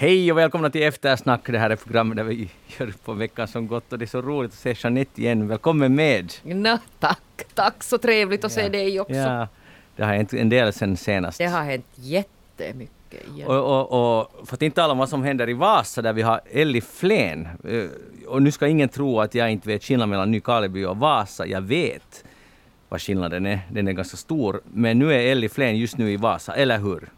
Hej och välkomna till Eftersnack. Det här är programmet där vi gör på veckan som gått och det är så roligt att se Jeanette igen. Välkommen med! No, tack, tack. Så trevligt att se dig också. Ja, det har hänt en del sen senast. Det har hänt jättemycket igen. Och, och, och för att inte tala om vad som händer i Vasa där vi har Elli Flen. Eh, Och nu ska ingen tro att jag inte vet skillnaden mellan Nykarleby och Vasa. Jag vet vad skillnaden är. Den är ganska stor. Men nu är Elli Flen just nu i Vasa, eller hur?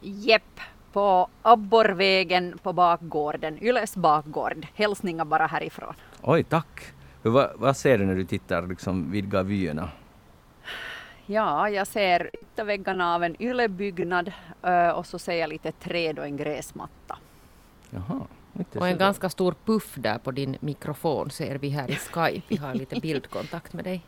Jepp, på Abborrvägen på bakgården, Yles bakgård. Hälsningar bara härifrån. Oj, tack! Vad, vad ser du när du tittar liksom vidga vyerna? Ja, jag ser ytterväggarna av en Yle-byggnad ö, och så ser jag lite träd och en gräsmatta. Jaha. inte Och en så- ganska stor puff där på din mikrofon ser vi här i Skype. Vi har lite bildkontakt med dig.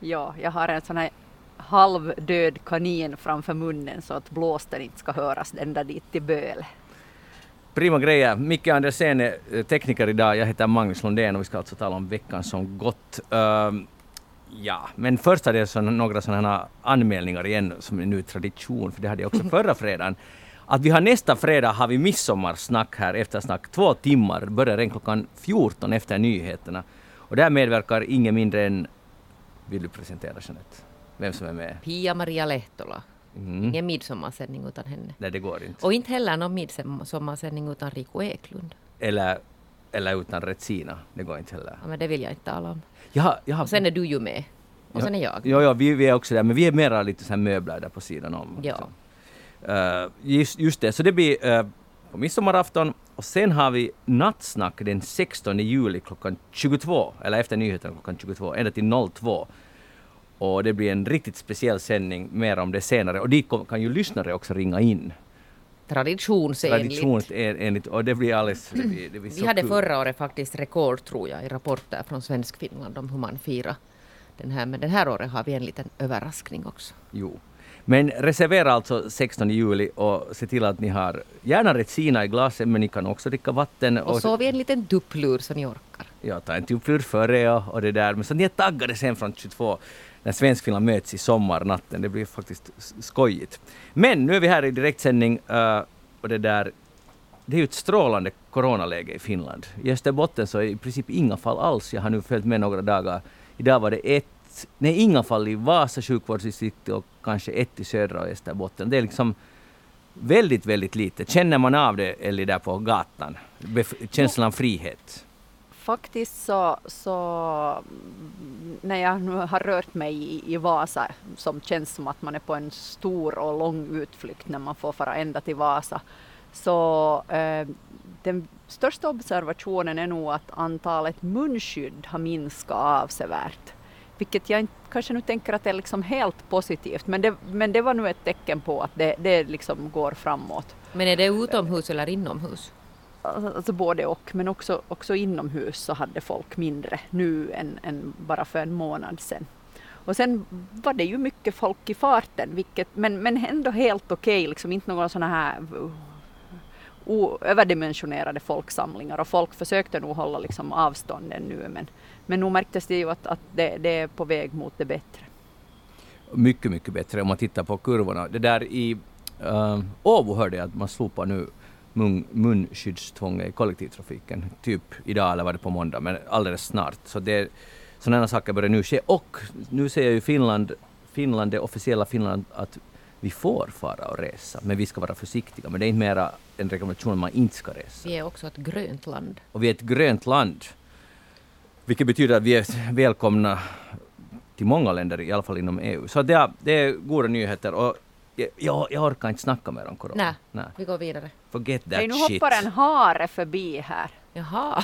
Ja, jag har en sån här halvdöd kanin framför munnen så att blåsten inte ska höras ända dit till Böle. Prima grejer. Micke Andersén är eh, tekniker idag. Jag heter Magnus Lundén och vi ska alltså tala om veckan som gått. Ehm, ja, men först hade jag såna, några sådana anmälningar igen som är nu tradition, för det hade jag också förra fredagen. Att vi har nästa fredag har vi midsommarsnack här, eftersnack, två timmar, börjar redan klockan 14 efter nyheterna. Och där medverkar ingen mindre än, vill du presentera Jeanette? Vem som är med? Pia-Maria Lehtola. Mm. Ingen midsommarsändning utan henne. Nej, det går inte. Och inte heller någon midsommarsändning utan Rico Eklund. Eller, eller utan Retsina, det går inte heller. Ja, men det vill jag inte tala om. Jag har, jag har Och sen är du ju med. Och sen är jag. Ja, ja vi, vi är också där, men vi är mera lite så här möbler där på sidan om. Ja. Eh, just, just det, så det blir uh, på midsommarafton och sen har vi nattsnack den 16 juli klockan 22, eller efter nyheterna klockan 22, ända till 02. Och det blir en riktigt speciell sändning, mer om det senare. Och dit kan ju lyssnare också ringa in. Traditionsenligt. Traditionsenligt. Och det blir alldeles... Det blir, det blir Vi hade kul. förra året faktiskt rekord tror jag i rapporter från Svenskfinland om hur man firar den här. Men den här året har vi en liten överraskning också. Jo. Men reservera alltså 16 juli och se till att ni har gärna Retsina i glaset, men ni kan också dricka vatten. Och så har vi en liten dupplur så ni orkar. Ja, ta en tupplur före och, och det där. Men så ni är taggade sen från 22 när Svenskfinland möts i sommarnatten. Det blir faktiskt skojigt. Men nu är vi här i direktsändning eh, och det där det är ju ett strålande coronaläge i Finland. I Österbotten så är i princip inga fall alls. Jag har nu följt med några dagar. Idag var det ett, nej inga fall i Vasa sjukvårdsdistrikt och kanske ett i södra och Österbotten. Det är liksom väldigt, väldigt lite. Känner man av det eller där på gatan? Bef- känslan av frihet? Faktiskt så, så när jag nu har rört mig i, i Vasa som känns som att man är på en stor och lång utflykt när man får fara ända till Vasa så eh, den största observationen är nog att antalet munskydd har minskat avsevärt. Vilket jag inte, kanske nu tänker att det är liksom helt positivt men det, men det var nu ett tecken på att det, det liksom går framåt. Men är det utomhus eller inomhus? Alltså både och, men också, också inomhus så hade folk mindre nu än, än bara för en månad sedan. Och sen var det ju mycket folk i farten, vilket, men, men ändå helt okej, liksom inte några sådana här o- överdimensionerade folksamlingar och folk försökte nog hålla liksom avstånden nu men, men nog märktes det ju att, att det, det är på väg mot det bättre. mycket, mycket bättre om man tittar på kurvorna. Det där i uh, Åbo hörde jag att man slopar nu mun, munskyddstvånget i kollektivtrafiken. Typ idag eller var det på måndag, men alldeles snart. Så det, sådana saker börjar nu ske. Och nu säger ju Finland, Finland, det officiella Finland, att vi får fara och resa, men vi ska vara försiktiga. Men det är inte mera en rekommendation att man inte ska resa. Vi är också ett grönt land. Och vi är ett grönt land. Vilket betyder att vi är välkomna till många länder, i alla fall inom EU. Så det är, det är goda nyheter. Och jag, jag, orkar inte snacka mer om corona. Nej. Vi går vidare. Forget that Hej, nu shit. hoppar en hare förbi här, Jaha.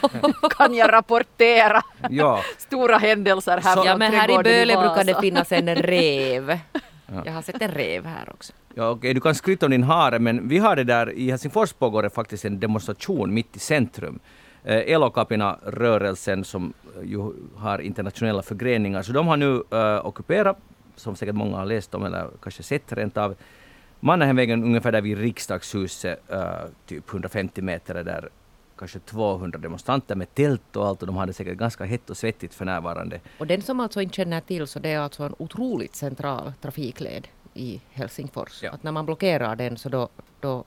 kan jag rapportera. Ja, Stora händelser här Så- Ja men här i Böle brukar det finnas en rev. Jag har sett en rev här också. ja okej, du kan skryta om din hare, men vi har det där, i Helsingfors pågår det faktiskt en demonstration mitt i centrum. Eh, Elokapina-rörelsen som eh, ju har internationella förgreningar, så de har nu eh, ockuperat, som säkert många har läst om eller kanske sett rent av, Mannerheimvägen ungefär där vid riksdagshuset, eh, typ 150 meter är där kanske 200 demonstranter med tält och allt och de hade säkert ganska hett och svettigt för närvarande. Och den som alltså inte känner till så det är alltså en otroligt central trafikled i Helsingfors. Ja. Att när man blockerar den så då, då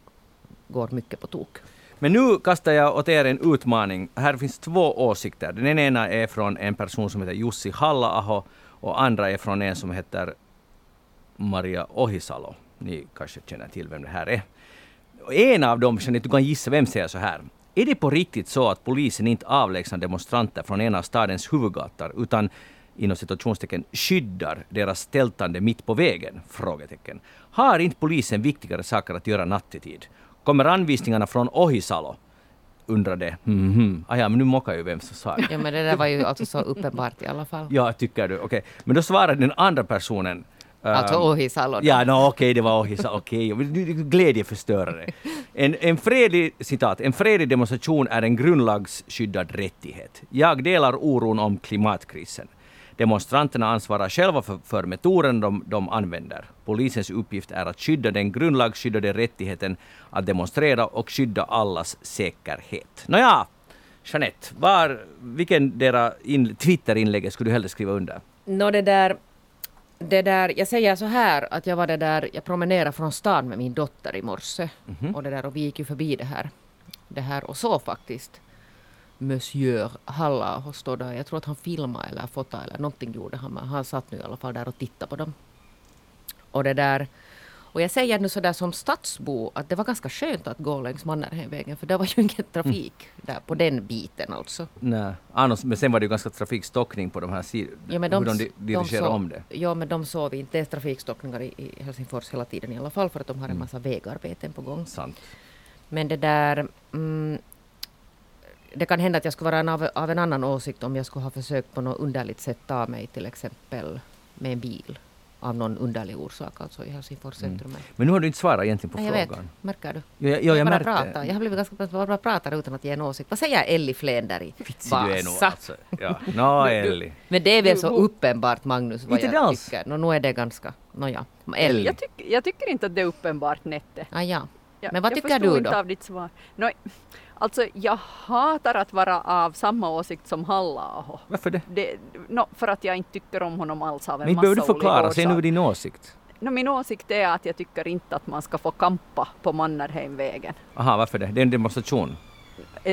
går mycket på tok. Men nu kastar jag åt er en utmaning. Här finns två åsikter. Den ena är från en person som heter Jussi Halla-aho och andra är från en som heter Maria Ohisalo. Ni kanske känner till vem det här är. En av dem, så du kan gissa vem säger så här. Är det på riktigt så att polisen inte avlägsnar demonstranter från en av stadens huvudgator utan inom situationstecken skyddar deras tältande mitt på vägen? Frågetecken. Har inte polisen viktigare saker att göra nattetid? Kommer anvisningarna från Ohisalo? undrade. Mm -hmm. ah, ja, men nu mockar ju vem som sa Ja, men det där var ju alltså så uppenbart i alla fall. Ja, tycker du? Okej. Okay. Men då svarade den andra personen Alltså ehm, Ohisalo? Ja, no, okej, okay, det var Ohisalo. Okej, okay. glädjeförstörare. En, en, fredlig, citat, en fredlig demonstration är en grundlagsskyddad rättighet. Jag delar oron om klimatkrisen. Demonstranterna ansvarar själva för, för metoden de, de använder. Polisens uppgift är att skydda den grundlagsskyddade rättigheten att demonstrera och skydda allas säkerhet. Nåja, Jeanette, var, vilken dera in, Twitterinlägg skulle du hellre skriva under? Nå, det där det där, jag säger så här att jag var det där, jag promenerade från stan med min dotter i morse. Mm -hmm. Och det där och vi gick ju förbi det här, det här och så faktiskt Monsieur Halla stå där. Jag tror att han filmade eller fotade eller någonting gjorde han. Men han satt nu i alla fall där och tittade på dem. Och det där och jag säger nu sådär som stadsbo att det var ganska skönt att gå längs Mannerheimvägen för det var ju ingen trafik mm. där på den biten alltså. Nej, annars, men sen var det ju ganska trafikstockning på de här sidorna. Ja, men de, hur de dirigerade om det. Ja, men de såg vi inte. Det är trafikstockningar i, i Helsingfors hela tiden i alla fall för att de har en mm. massa mm. vägarbeten på gång. Sant. Men det där... Mm, det kan hända att jag skulle vara en av, av en annan åsikt om jag skulle ha försökt på något underligt sätt ta mig till exempel med en bil av någon underlig orsak alltså i Helsingfors mm. centrum. Mm. Men nu har du inte svarat egentligen på Nej, frågan. Jag vet, märker du? Jo, jag, jag, jag, bara pratar. jag har blivit ganska bra bara pratar utan att ge en åsikt. Vad säger Elli Fländer i Vasa? Alltså. Ja. Nå, Elli. Men det är väl så uppenbart Magnus vad inte jag alls. tycker. Nå, nu är det ganska... Nåja. Elli. Jag, tyck, jag tycker inte att det är uppenbart Nette. Ah, ja. Men vad tycker du då? Jag inte av ditt svar. No, Alltså jag hatar att vara av samma åsikt som Halla-aho. Varför det? det no, för att jag inte tycker om honom alls av en Men massa behöver du förklara, säg nu din åsikt. No, min åsikt är att jag tycker inte att man ska få kampa på Mannerheimvägen. Aha, varför det? Det är en demonstration?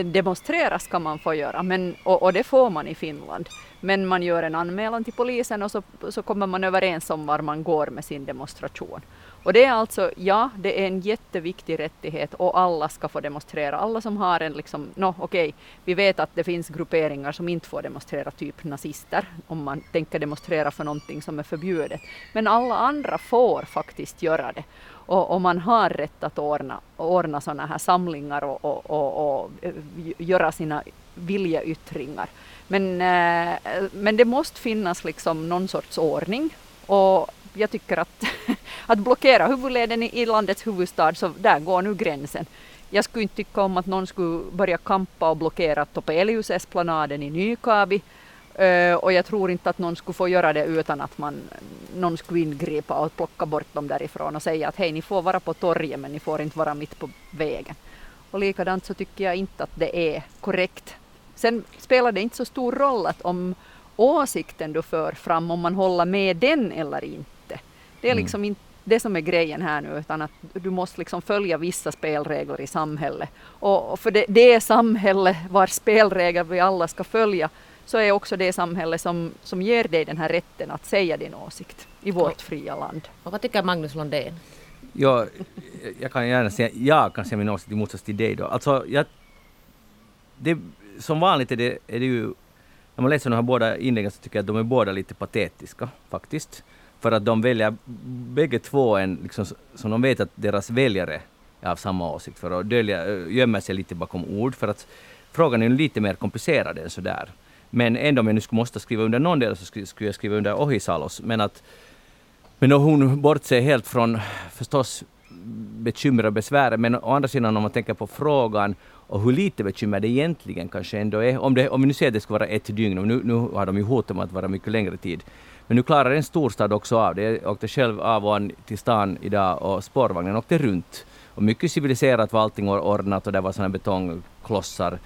Demonstrera ska man få göra, men, och, och, det får man i Finland. Men man gör en anmälan till polisen och så, så kommer man överens om var man går med sin demonstration. Och det är alltså, ja, det är en jätteviktig rättighet och alla ska få demonstrera. Alla som har en liksom, no okej, okay, vi vet att det finns grupperingar som inte får demonstrera, typ nazister, om man tänker demonstrera för någonting som är förbjudet. Men alla andra får faktiskt göra det. Och, och man har rätt att ordna, ordna sådana här samlingar och, och, och, och eh, göra sina viljeyttringar. Men, eh, men det måste finnas liksom någon sorts ordning. Och jag tycker att, att blockera huvudleden i, landets huvudstad, så där går nu gränsen. Jag skulle inte tycka om att någon skulle börja kampa och blockera Topelius-esplanaden i Nykabi. Eh, och jag tror inte att någon skulle få göra det utan att man, någon skulle ingripa och plocka bort dem därifrån och säga att hej, ni får vara på torget men ni får inte vara mitt på vägen. Och likadant så tycker jag inte att det är korrekt. Sen spelar det inte så stor roll att om åsikten du för fram, om man håller med den eller inte. Det är mm. liksom inte det som är grejen här nu, utan att du måste liksom följa vissa spelregler i samhället. Och för det, det samhälle vars spelregler vi alla ska följa, så är också det samhälle som, som ger dig den här rätten att säga din åsikt i vårt fria land. Och vad tycker Magnus Lundén? Ja, jag kan gärna säga, jag kan säga min åsikt i motsats till dig då. Alltså, jag, det, som vanligt är det, är det ju, när man läser de här båda inläggen så tycker jag att de är båda lite patetiska faktiskt. För att de väljer bägge två en, liksom, som de vet att deras väljare är av samma åsikt, för att dölja, eh, gömma sig lite bakom ord. För att frågan är lite mer komplicerad än sådär. Men ändå om jag nu skulle måste skriva under någon del så skulle, jag skriva under Ohisalos. Men att men hon bortser helt från förstås bekymmer och besvär. Men å andra sidan om man tänker på frågan och hur lite bekymmer det egentligen kanske ändå är. Om, det, om vi nu säger att det ska vara ett dygn, och nu, nu har de ju hot om att vara mycket längre tid. Men nu klarar en storstad också av det. Jag åkte själv av och an till stan idag och spårvagnen åkte runt. Och mycket civiliserat var allting ordnat och det var sådana betongklossar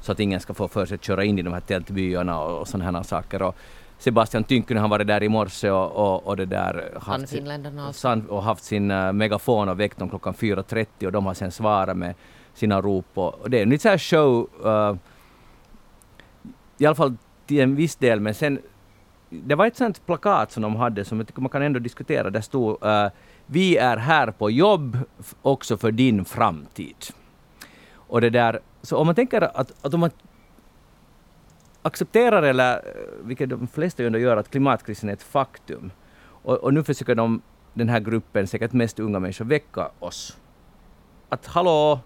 så att ingen ska få för sig att köra in i de här tältbyarna och sådana här saker. Och Sebastian Tynkkynen har varit där i morse och, och, och det där haft, sin, och haft sin uh, megafon och väckt dem klockan 4.30 och de har sen svarat med sina rop. Och, och det är en lite så här show, uh, i alla fall till en viss del, men sen det var ett sånt plakat som de hade som jag tycker man kan ändå diskutera. Där stod uh, Vi är här på jobb också för din framtid. Och det där, så om man tänker att, att om man accepterar, eller eh, vilket de flesta ju ändå gör, att klimatkrisen är ett faktum. Och, och nu försöker de, den här gruppen, säkert mest unga människor, väcka oss. Att hallå,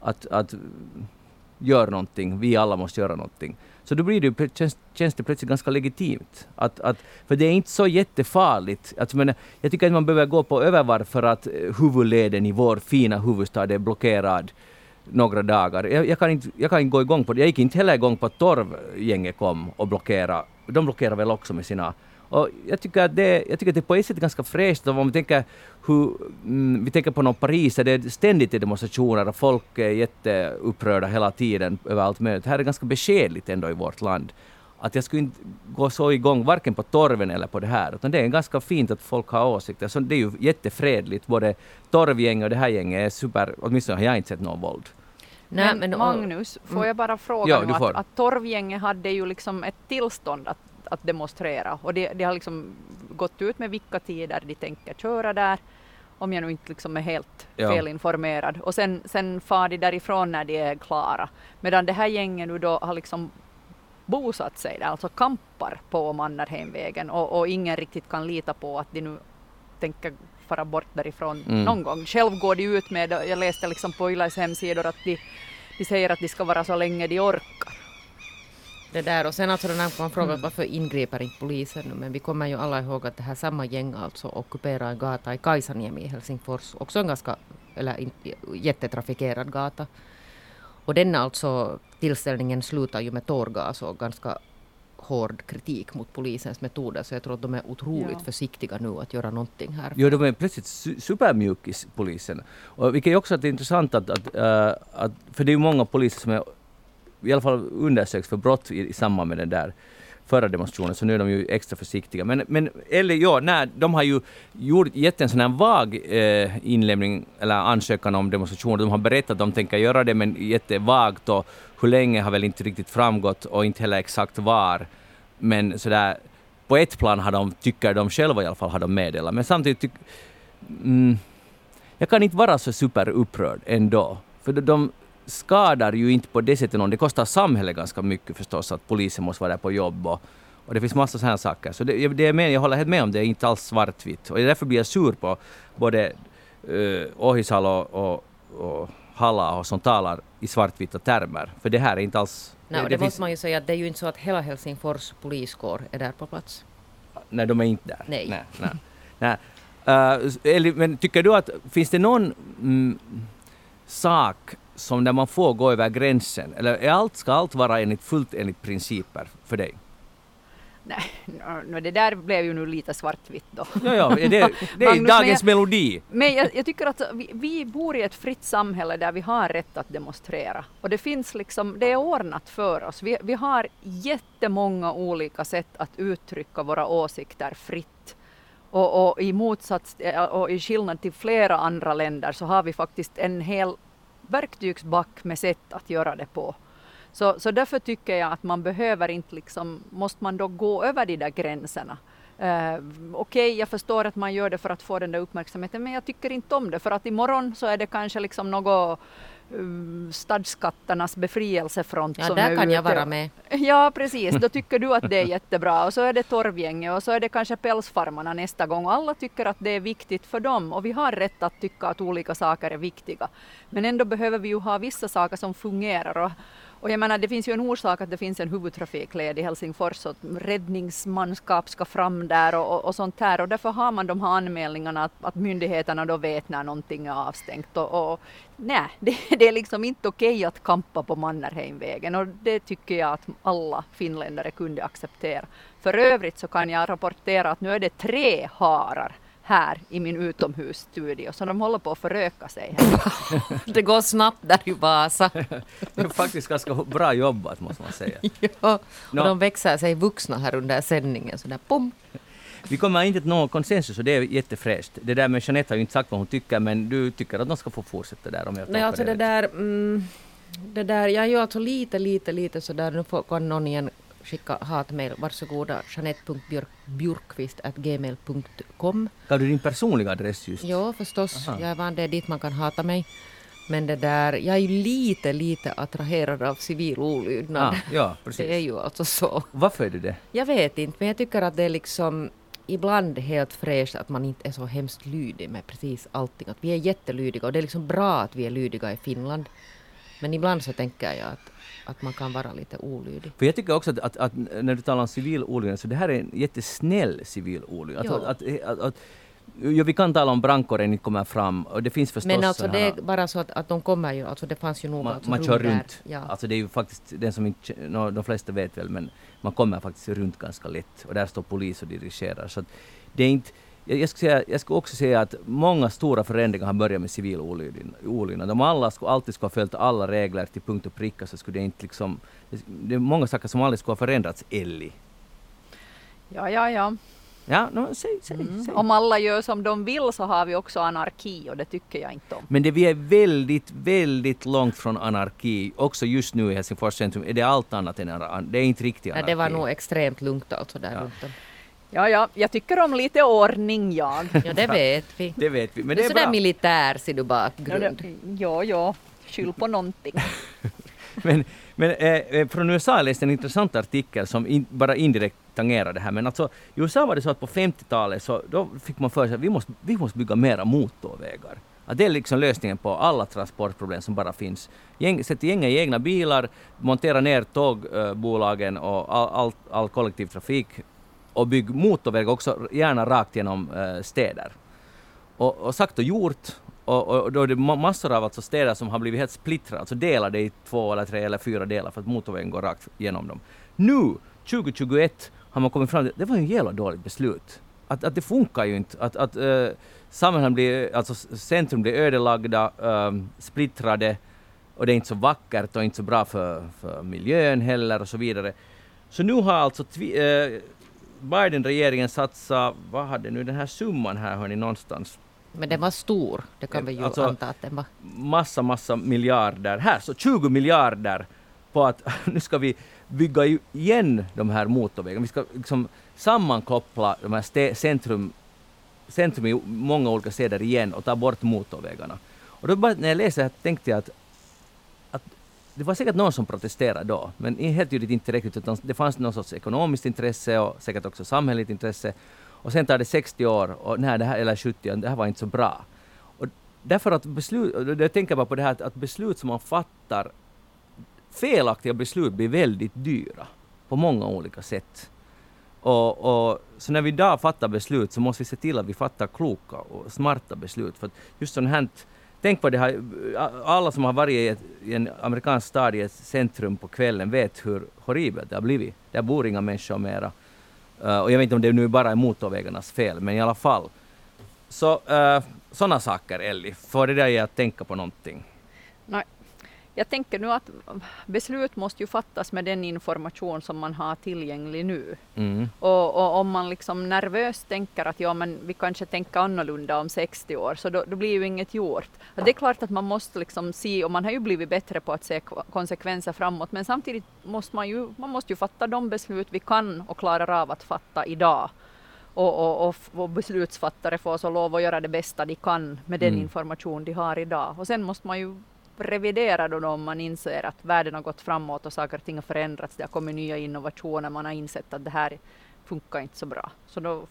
att, att gör någonting, vi alla måste göra någonting. Så då blir det, känns, känns det plötsligt ganska legitimt. Att, att, för det är inte så jättefarligt. Alltså, men jag tycker att man behöver gå på övervarv för att eh, huvudleden i vår fina huvudstad är blockerad några dagar. Jag, jag, kan inte, jag kan inte gå igång på det. Jag gick inte heller igång på att Torvgänget kom och blockerade. De blockerar väl också med sina och jag tycker att det, jag tycker att det på ett sätt är ganska fräscht. Om vi tänker, hur, mm, vi tänker på någon Paris, där det är ständigt demonstrationer och folk är jätteupprörda hela tiden över allt möjligt. Här är det ganska beskedligt ändå i vårt land. Att jag skulle inte gå så igång varken på torven eller på det här, utan det är ganska fint att folk har åsikter. Så det är ju jättefredligt. Både torvgänget och det här gänget är super, åtminstone har jag inte sett någon våld. Nej, men, men Magnus, får jag bara fråga ja, nu att, att Torvgänget hade ju liksom ett tillstånd att att demonstrera. Och de, de har liksom gått ut med vilka tider de tänker köra där, om jag nu inte liksom är helt ja. felinformerad. Och sen, sen far de därifrån när de är klara. Medan det här gänget nu då har liksom bosatt sig där, alltså kampar på Mannerheimvägen och, och ingen riktigt kan lita på att de nu tänker fara bort därifrån mm. någon gång. Själv går de ut med, jag läste liksom på Yles hemsidor att de, de säger att de ska vara så länge de orkar. Det där och sen alltså den här man frågar mm. varför ingriper inte polisen nu men vi kommer ju alla ihåg att det här samma gäng alltså ockuperar en gata i Kaisaniemi i Helsingfors, också en ganska, eller in, jättetrafikerad gata. Och den alltså tillställningen slutar ju med tårgas och ganska hård kritik mot polisens metoder så jag tror att de är otroligt ja. försiktiga nu att göra någonting här. Jo, de är plötsligt su supermjukis, polisen. Och vilket är också är intressant att, att, uh, att, för det är ju många poliser som är i alla fall undersöks för brott i, i samband med den där förra demonstrationen, så nu är de ju extra försiktiga. Men, men eller ja, nej, de har ju gjort, gett en sån här vag eh, inlämning eller ansökan om demonstration. De har berättat att de tänker göra det, men jättevagt och hur länge har väl inte riktigt framgått och inte heller exakt var. Men sådär, på ett plan har de, tycker de själva i alla fall, har de meddelat. Men samtidigt, tyck, mm, jag kan inte vara så superupprörd ändå. För de, skadar ju inte på det sättet någon. Det kostar samhället ganska mycket förstås att polisen måste vara där på jobb och, och det finns massa sådana saker. Så det, det är med, jag håller helt med om det, är inte alls svartvitt. Och därför blir jag sur på både uh, Ohisalo och, och, och Halla som talar i svartvita termer. För det här är inte alls... Nej, det, det, det måste man ju säga att det är ju inte så att hela Helsingfors poliskår är där på plats. Nej, de är inte där. Nej. nej, nej. nej. Uh, eller, men tycker du att finns det någon mm, sak som där man får gå över gränsen? Eller är allt, ska allt vara enligt, fullt enligt principer för dig? Nej, no, det där blev ju nu lite svartvitt då. Ja, ja, det, det är Magnus, dagens men jag, melodi. Men jag, jag, tycker att vi, vi bor i ett fritt samhälle där vi har rätt att demonstrera. Och det finns liksom, det är ordnat för oss. Vi, vi har jättemånga olika sätt att uttrycka våra åsikter fritt. Och, och, i motsats och i skillnad till flera andra länder så har vi faktiskt en hel verktygsback med sätt att göra det på. Så, så därför tycker jag att man behöver inte liksom, måste man då gå över de där gränserna. Uh, Okej, okay, jag förstår att man gör det för att få den där uppmärksamheten, men jag tycker inte om det, för att imorgon så är det kanske liksom något uh, stadskatternas befrielsefront ja, som där är kan ute. jag vara med. Ja, precis. Då tycker du att det är jättebra. Och så är det Torvgänget och så är det kanske pälsfarmarna nästa gång. Alla tycker att det är viktigt för dem. Och vi har rätt att tycka att olika saker är viktiga. Men ändå behöver vi ju ha vissa saker som fungerar. Och, och jag menar, det finns ju en orsak att det finns en huvudtrafikled i Helsingfors och räddningsmanskap ska fram där och, och, och sånt här. Och därför har man de här anmälningarna att, att myndigheterna då vet när någonting är avstängt. Och, och nej, det, det, är liksom inte okej att kampa på Mannerheimvägen och det tycker jag att alla finländare kunde acceptera. För övrigt så kan jag rapportera att nu är det tre harar här i min utomhusstudio, så de håller på att föröka sig. Här. Det går snabbt där i Vasa. Det är faktiskt ganska bra jobbat måste man säga. ja. Och de växer sig vuxna här under sändningen. Så där, pum. Vi kommer inte till någon konsensus och det är jättefräscht. Det där med Jeanette har ju inte sagt vad hon tycker men du tycker att de ska få fortsätta där om jag Nej, alltså det rätt. där, mm, det där, jag är ju alltså lite, lite, lite sådär, nu får, kan någon igen skicka hatmejl, varsågoda, jeanette.björkqvist.gmail.com. Gav du din personliga adress just? Ja, förstås, Aha. jag är van, det är dit man kan hata mig. Men det där, jag är ju lite, lite attraherad av civil olydnad. Ah, ja, det är precis. ju alltså så. Varför är du det? Jag vet inte, men jag tycker att det är liksom ibland helt fräscht att man inte är så hemskt lydig med precis allting. Att vi är jättelydiga och det är liksom bra att vi är lydiga i Finland. Men ibland så tänker jag att, att man kan vara lite olydig. För jag tycker också att, att, att när du talar om civil olydnad, så det här är en jättesnäll civil olydnad. Att, att, ja, vi kan tala om brandkåren inte kommer fram och det finns förstås Men alltså det är bara så att, att de kommer ju, alltså det fanns ju nog man, alltså man kör där. runt. Ja. Alltså det är ju faktiskt den som inte, no, de flesta vet väl, men man kommer faktiskt runt ganska lätt. Och där står polis och dirigerar. Så att det är inte, jag, skulle säga, jag skulle också säga att många stora förändringar har börjat med civil olydnad. Om alla skulle, alltid skulle ha följt alla regler till punkt och pricka så skulle det inte liksom... Det, är många saker som aldrig skulle ha förändrats, Ellie. Ja, ja, ja. Ja, no, säg, säg, Mm. säg. Om alla gör som de vill så har vi också anarki och det tycker jag inte om. Men det vi är väldigt, väldigt långt från anarki. Också just nu i Helsingfors centrum är det allt annat än anar- Det är inte riktig Nej, anarki. det var nog extremt lugnt alltså där Ja. runt om. Ja, ja, jag tycker om lite ordning jag. Ja, det vet vi. Det vet vi, men det det är sådär bra. militär ser du bakgrund. Ja, ja, skyll på någonting. Men, men eh, eh, från USA läste en intressant artikel som in, bara indirekt tangerar det här. Men alltså, i USA var det så att på 50-talet så då fick man för sig att vi måste, vi måste bygga mera motorvägar. Att det är liksom lösningen på alla transportproblem som bara finns. Gäng, sätt gänga i egna bilar, montera ner tågbolagen och all, all, all kollektivtrafik och bygg motorväg också, gärna rakt genom eh, städer. Och, och sagt och gjort. Och, och då är det massor av alltså städer som har blivit helt splittrade, alltså delade i två eller tre eller fyra delar för att motorvägen går rakt genom dem. Nu, 2021, har man kommit fram till att det var ju ett jävla dåligt beslut. Att, att det funkar ju inte. Att, att uh, samhällen blir, alltså centrum blir ödelagda, ehm, splittrade och det är inte så vackert och inte så bra för, för miljön heller och så vidare. Så nu har alltså tvi, eh, Biden-regeringen satsat, vad hade nu den här summan här hörni någonstans? Men den var stor, det kan vi ju Alltså- anta att den var. massa, massa miljarder. Här, så 20 miljarder på att nu ska vi bygga igen de här motorvägarna. Vi ska liksom sammankoppla de här centrum, centrum i många olika städer igen och ta bort motorvägarna. Och då bara, när jag läste det här tänkte jag att det var säkert någon som protesterade då, men helt tydligt inte tillräckligt, utan det fanns någon sorts ekonomiskt intresse och säkert också samhälleligt intresse. Och sen tar det 60 år, och nej, det här, eller 70, och det här var inte så bra. Och därför att beslut, och jag tänker bara på det här att, att beslut som man fattar, felaktiga beslut blir väldigt dyra på många olika sätt. Och, och, så när vi idag fattar beslut så måste vi se till att vi fattar kloka och smarta beslut. För att just sånt här, tänk på det här, alla som har varit i, ett, i en amerikansk stad i ett centrum på kvällen vet hur horribelt det har blivit. Där bor inga människor mera. Uh, och jag vet inte om det nu bara är motorvägarnas fel, men i alla fall. Så eh, uh, sådana saker, Elli, får det dig att tänka på någonting? Nej. Jag tänker nu att beslut måste ju fattas med den information som man har tillgänglig nu. Mm. Och, och om man liksom nervöst tänker att ja, men vi kanske tänker annorlunda om 60 år, så då, då blir ju inget gjort. Och det är klart att man måste liksom se, och man har ju blivit bättre på att se ko- konsekvenser framåt, men samtidigt måste man ju, man måste ju fatta de beslut vi kan och klarar av att fatta idag. Och, och, och beslutsfattare får så lov att göra det bästa de kan med den Mm. information de har idag. Och sen måste man ju revidera då, då om man inser att världen har gått framåt och saker och ting har förändrats, det har kommit nya innovationer, man har insett att det här funkar inte så bra. Så då,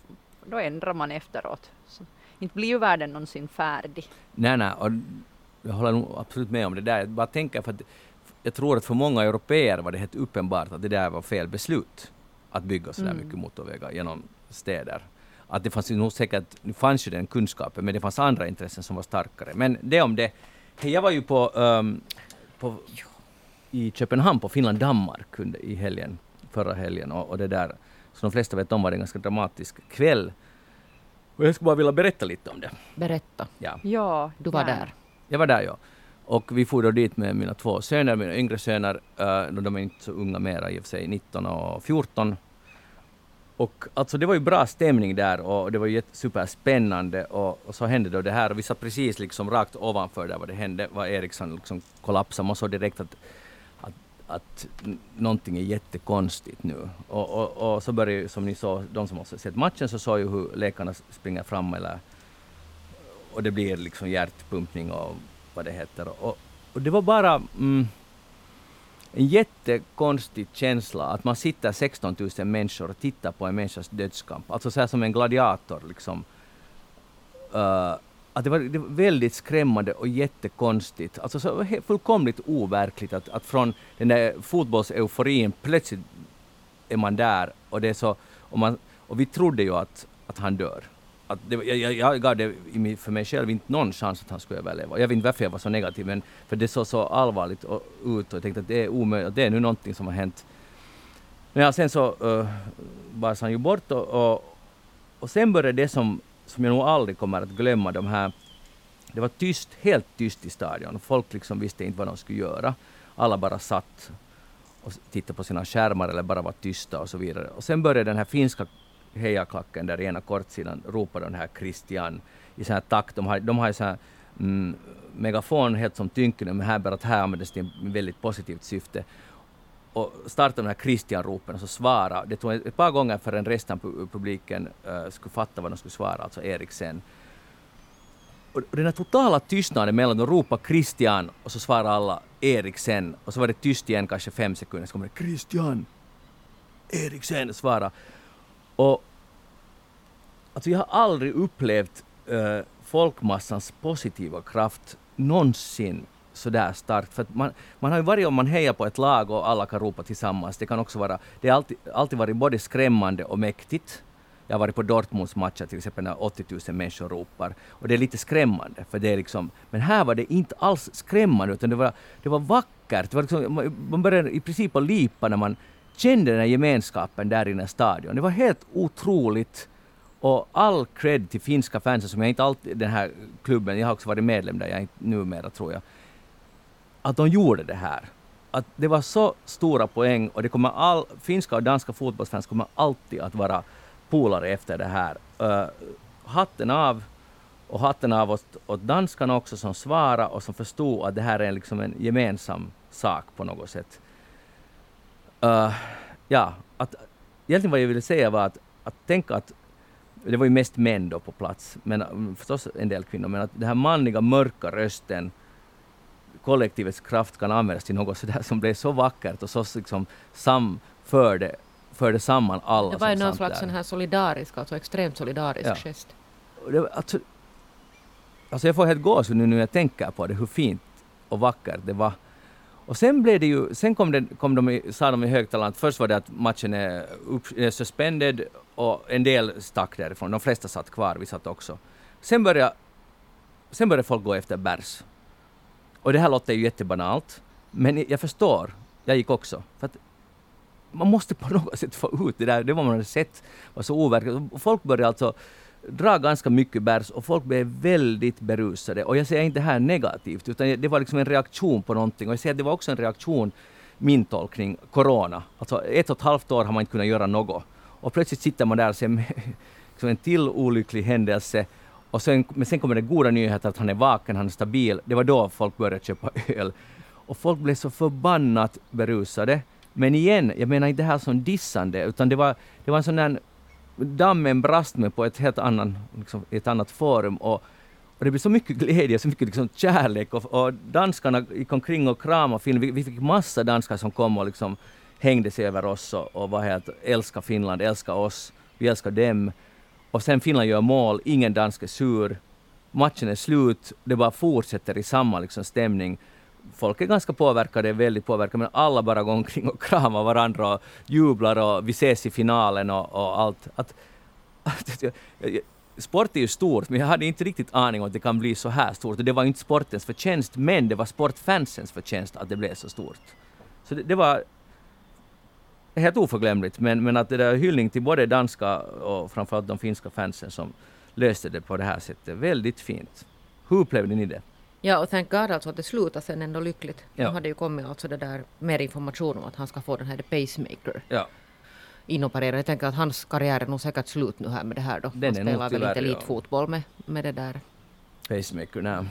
då ändrar man efteråt. Så, inte blir ju världen någonsin färdig. Nej, nej, och jag håller nog absolut med om det där. Jag bara tänker för att jag tror att för många europeer var det helt uppenbart att det där var fel beslut. Att bygga så där Mm. mycket motorvägar genom städer. Att det fanns ju nog säkert, nu fanns ju den kunskapen, men det fanns andra intressen som var starkare. Men det om det. Hej, jag var ju på, ehm, på i Köpenhamn på Finland-Danmark i helgen, förra helgen och, och det där, som de flesta vet om var det en ganska dramatisk kväll. Och jag skulle bara vilja berätta lite om det. Berätta. Ja. Ja, Du var gärna. där. Jag var där ja. Och vi for då dit med mina två söner, mina yngre söner, uh, de är inte så unga mera i och för sig, 19 och 14. Och alltså det var ju bra stämning där och det var ju superspännande och, och så hände då det här och vi satt precis liksom rakt ovanför där vad det hände, var Eriksson liksom kollapsade. Man såg direkt att, att, att någonting är jättekonstigt nu. Och, och, och så började ju, som ni såg, de som har sett matchen så såg ju hur läkarna springer fram eller och det blir liksom hjärtpumpning och vad det heter. Och, och det var bara mm, en jättekonstig känsla att man sitter 16 000 människor och tittar på en människas dödskamp. Alltså så här som en gladiator liksom. Uh, att det, var, det var väldigt skrämmande och jättekonstigt. Alltså så fullkomligt overkligt att, att från den där fotbollseuforin plötsligt är man där och det är så, och, man, och vi trodde ju att, att han dör. Att det, jag, jag, jag gav det för mig själv inte någon chans att han skulle överleva. Jag vet inte varför jag var så negativ, men för det såg så allvarligt och, ut och jag tänkte att det är omöjligt, det är nu någonting som har hänt. Men ja, sen så uh, bars han ju bort och, och, och sen började det som, som jag nog aldrig kommer att glömma, de här det var tyst, helt tyst i stadion. Folk liksom visste inte vad de skulle göra. Alla bara satt och tittade på sina skärmar eller bara var tysta och så vidare. Och sen började den här finska hejaklacken där i ena kortsidan ropar den här Christian i sån här takt. De har, de har ju sån här mm, megafon helt som Tynkkynen, men här att här användes det i väldigt positivt syfte. Och startade de här Christian-ropen och så svara. Det tog ett par gånger förrän resten av publiken uh, skulle fatta vad de skulle svara, alltså Eriksen. Och den här totala tystnaden mellan de ropar Christian och så svarar alla Eriksen och så var det tyst igen kanske fem sekunder så kommer det Christian Eriksen svara. Och alltså jag har aldrig upplevt eh, folkmassans positiva kraft någonsin så där starkt. För att man, man har ju varit om man hejar på ett lag och alla kan ropa tillsammans. Det kan också vara, det har alltid, alltid varit både skrämmande och mäktigt. Jag har varit på Dortmunds matcher till exempel när 80 000 människor ropar. Och det är lite skrämmande. För det är liksom, men här var det inte alls skrämmande utan det var, det var vackert. Det var liksom, man- man började i princip att lipa när man kände den här gemenskapen där inne i stadion. Det var helt otroligt. Och all cred till finska fansen som jag inte alltid, den här klubben, jag har också varit medlem där, jag är inte numera tror jag, att de gjorde det här. Att det var så stora poäng och det kommer all, finska och danska fotbollsfans kommer alltid att vara polare efter det här. Uh, hatten av och hatten av åt, åt danskarna också som svarade och som förstod att det här är liksom en gemensam sak på något sätt. Uh, ja, att, egentligen vad jag ville säga var att, att tänka att det var ju mest män då på plats, men mm, förstås en del kvinnor, men att den här manliga mörka rösten, kollektivets kraft kan användas till något sådär som blev så vackert och så liksom sam, förde, samman alla Det var ju någon slags sån här solidarisk, alltså extremt solidarisk Ja. gest. Det alltså, alltså jag får helt gåshud nu när jag tänker på det, hur fint och vackert det var. Och sen blev det ju, sen kom, det, kom de, sa de i högtalaren att först var det att matchen är, upp, är suspended och en del stack därifrån, de flesta satt kvar, vi satt också. Sen började, sen började folk gå efter bärs. Och det här låter ju jättebanalt, men jag förstår, jag gick också. För att man måste på något sätt få ut det där, det var man hade sett var så overkligt. Och Folk började alltså dra ganska mycket bärs och folk blev väldigt berusade. Och jag säger inte det här negativt, utan det var liksom en reaktion på någonting. Och jag säger att det var också en reaktion, min tolkning, corona. Alltså ett och ett halvt år har man inte kunnat göra något. Och plötsligt sitter man där och ser liksom en till olycklig händelse. Och sen, men sen kommer det goda nyheter att han är vaken, han är stabil. Det var då folk började köpa öl. Och folk blev så förbannat berusade. Men igen, jag menar inte det här som dissande, utan det var, det var en sån där dammen brast mig på ett helt annan, liksom, ett annat forum och, och det blev så mycket glädje, så mycket liksom kärlek och, och danskarna gick omkring och kramade Finland. Vi, vi fick massa danskar som kom och liksom hängde sig över oss och, och var helt älska Finland, älska oss, vi älskar dem. Och sen Finland gör mål, ingen dansk är sur, matchen är slut, det bara fortsätter i samma liksom stämning. Folk är ganska påverkade, väldigt påverkade, men alla bara går omkring och kramar varandra och jublar och vi ses i finalen och, och allt. Att, att, sport är ju stort, men jag hade inte riktigt aning om att det kan bli så här stort. Och det var inte sportens förtjänst, men det var sportfansens förtjänst att det blev så stort. Så det, det var helt oförglömligt, men, men att det där hyllning till både danska och framförallt de finska fansen som löste det på det här sättet. Väldigt fint. Hur upplevde ni det? Ja, och thank God alltså att det slutade sen ändå lyckligt. Ja. Nu hade ju kommit alltså det där mer information om att han ska få den här the pacemaker Ja, inopererad. Jag tänker att hans karriär är nog säkert slut nu här med det här då. Den han spelar väl inte ja. elitfotboll med, med det där. pacemaker, nej.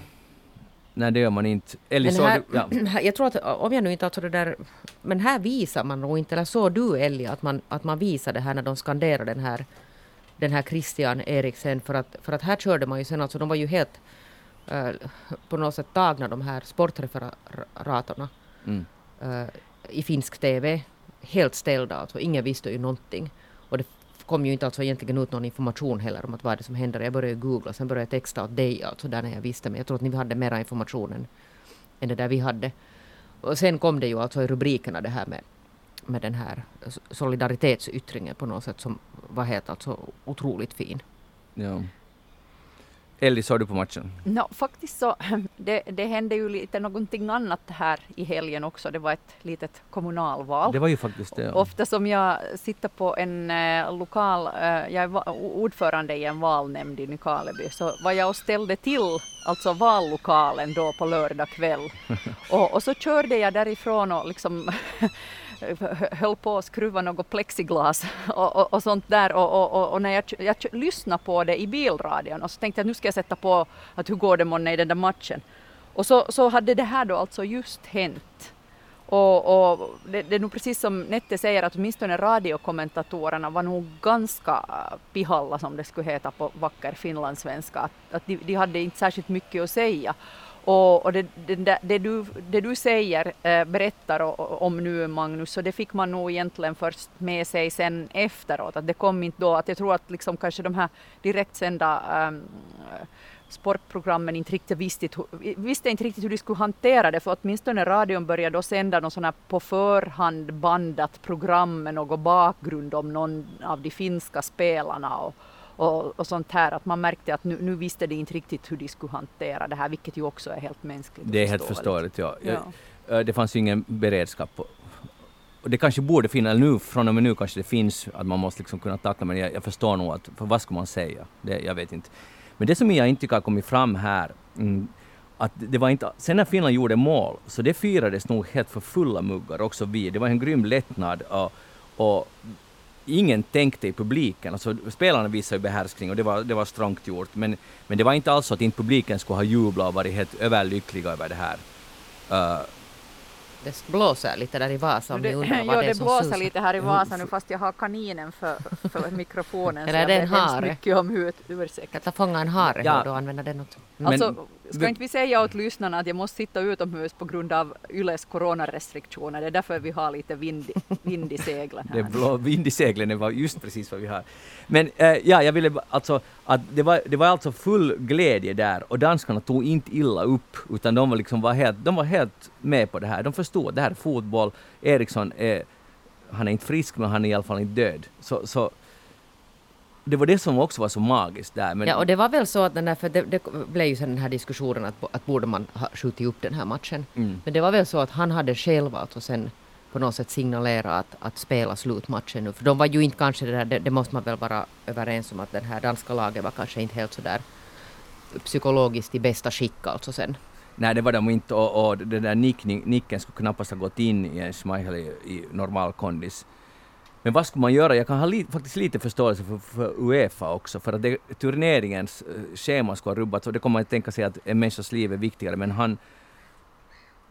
Nej, det gör man inte. Eller Men här, ja. jag tror att om jag nu inte alltså det där... Men här visar man nog inte, eller så du Ellie, att man, att man visar det här när de skanderar den här den här Christian Eriksen för att, för att här körde man ju sen alltså, de var ju helt eh, på något sätt tagna de här sportreferatorna Mm. eh, i finsk TV. Helt ställda alltså, ingen visste ju någonting. Och det kom ju inte alltså egentligen ut någon information heller om att vad är det som händer. Jag började googla, sen började jag texta åt dig alltså där när jag visste, men jag tror att ni hade mera information än, än det där vi hade. Och sen kom det ju alltså i rubrikerna det här med, med den här solidaritetsyttringen på något sätt som var helt alltså otroligt fin. ja. Ellie, såg du på matchen? No, faktiskt så, det, det hände ju lite någonting annat här i helgen också. Det var ett litet kommunalval. Det var ju faktiskt det. Ja. Ofta som jag sitter på en eh, lokal, eh, jag är ordförande i en valnämnd i Nykarleby, så var jag och ställde till alltså vallokalen då på lördag kväll. och, och så körde jag därifrån och liksom höll på att skruva något plexiglas och, och, och sånt där och, och, och, och när jag, jag lyssnade på det i bilradion och så tänkte jag att nu ska jag sätta på att hur går det månne i den där matchen. Och så, så hade det här då alltså just hänt. Och, och det, det är nog precis som Nette säger att åtminstone radiokommentatorerna var nog ganska pihalla som det skulle heta på vacker finlandssvenska. Att, att de, de hade inte särskilt mycket att säga. Och, och det, det, det, du, det du säger, eh, berättar om nu Magnus, så det fick man nog egentligen först med sig sen efteråt. Att det kom inte då, att jag tror att liksom kanske de här direktsända ehm, sportprogrammen inte riktigt visste, visste inte riktigt hur de skulle hantera det, för åtminstone radion började då sända någon sån här på förhand bandat program med någon bakgrund om någon av de finska spelarna och, och, och sånt här, att man märkte att nu, nu visste de inte riktigt hur de skulle hantera det här, vilket ju också är helt mänskligt. Det är helt förståeligt. ja. Ja. Eh, Det fanns ju ingen beredskap. Och det kanske borde finnas, nu, från och med nu kanske det finns, att man måste liksom kunna tackla, men jag, jag förstår nog att, för vad ska man säga? Det, jag vet inte. Men det som jag inte tycker har kommit fram här, mm, att det var inte, sen när Finland gjorde mål, så det firades nog helt för fulla muggar också vi. Det var en grym lättnad och, och ingen tänkte i publiken. Alltså, spelarna visade ju behärskning och det var, det var strångt gjort. Men, men det var inte alls så att inte publiken skulle ha jublat och varit helt överlyckliga över det här. Uh, Det blåser lite där i Vasa om det, ni undrar vad det är det som blåser susar. lite här i Vasa nu fast jag har kaninen för, för mikrofonen. Eller så är det jag ber hemskt mycket om ut, ursäkt. Jag tar fånga en hare Ja. och då använder den åt... Men- Alltså, ska inte vi säga åt lyssnarna att jag måste sitta utomhus på grund av Yles coronarestriktioner. Det är därför vi har lite vind, vind i seglen Det här. blå vind i seglen, det var just precis vad vi har. Men eh, ja, jag ville alltså att det var, det var alltså full glädje där och danskarna tog inte illa upp utan de var liksom var helt, de var helt med på det här. De förstod att det här är fotboll. Eriksson är, han är inte frisk men han är i alla fall inte död. Så, så det var det som också var så magiskt där. Men, Ja, och det var väl så att den där, för det, det blev ju sen den här diskussionen att, att borde man ha skjutit upp den här matchen. mm, Men det var väl så att han hade själv alltså sen på något sätt signalerat att, att spela slutmatchen nu. För de var ju inte kanske det där, det, det måste man väl vara överens om att det här danska laget var kanske inte helt så där psykologiskt i bästa skick alltså sen. Nej, det var de inte och, och det där nickning, nicken skulle knappast ha gått in i en Schmeichel i, i normal kondis. Men vad ska man göra? Jag kan ha li, faktiskt lite förståelse för, för Uefa också, för att det, turneringens eh, schema skulle ha rubbats och det kommer man att tänka sig att en människas liv är viktigare, men han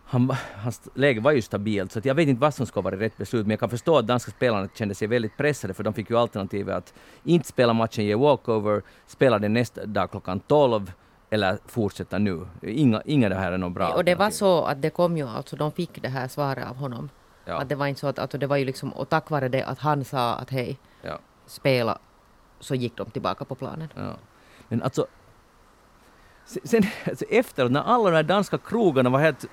han, hans läge var ju stabilt, så jag vet inte vad som ska vara rätt beslut, men jag kan förstå att danska spelarna kände sig väldigt pressade, för de fick ju alternativet att inte spela matchen, ge walkover, spela den nästa dag klockan 12, eller fortsätta nu. Inga, inga det här är något bra och det var så att det kom ju alltså, de fick det här svaret av honom. Ja, Att det var inte så att, alltså det var ju liksom, och tack vare det att han sa att hej, ja, spela, så gick de tillbaka på planen. ja. Men alltså, se- sen alltså efteråt när alla de här danska krogarna var helt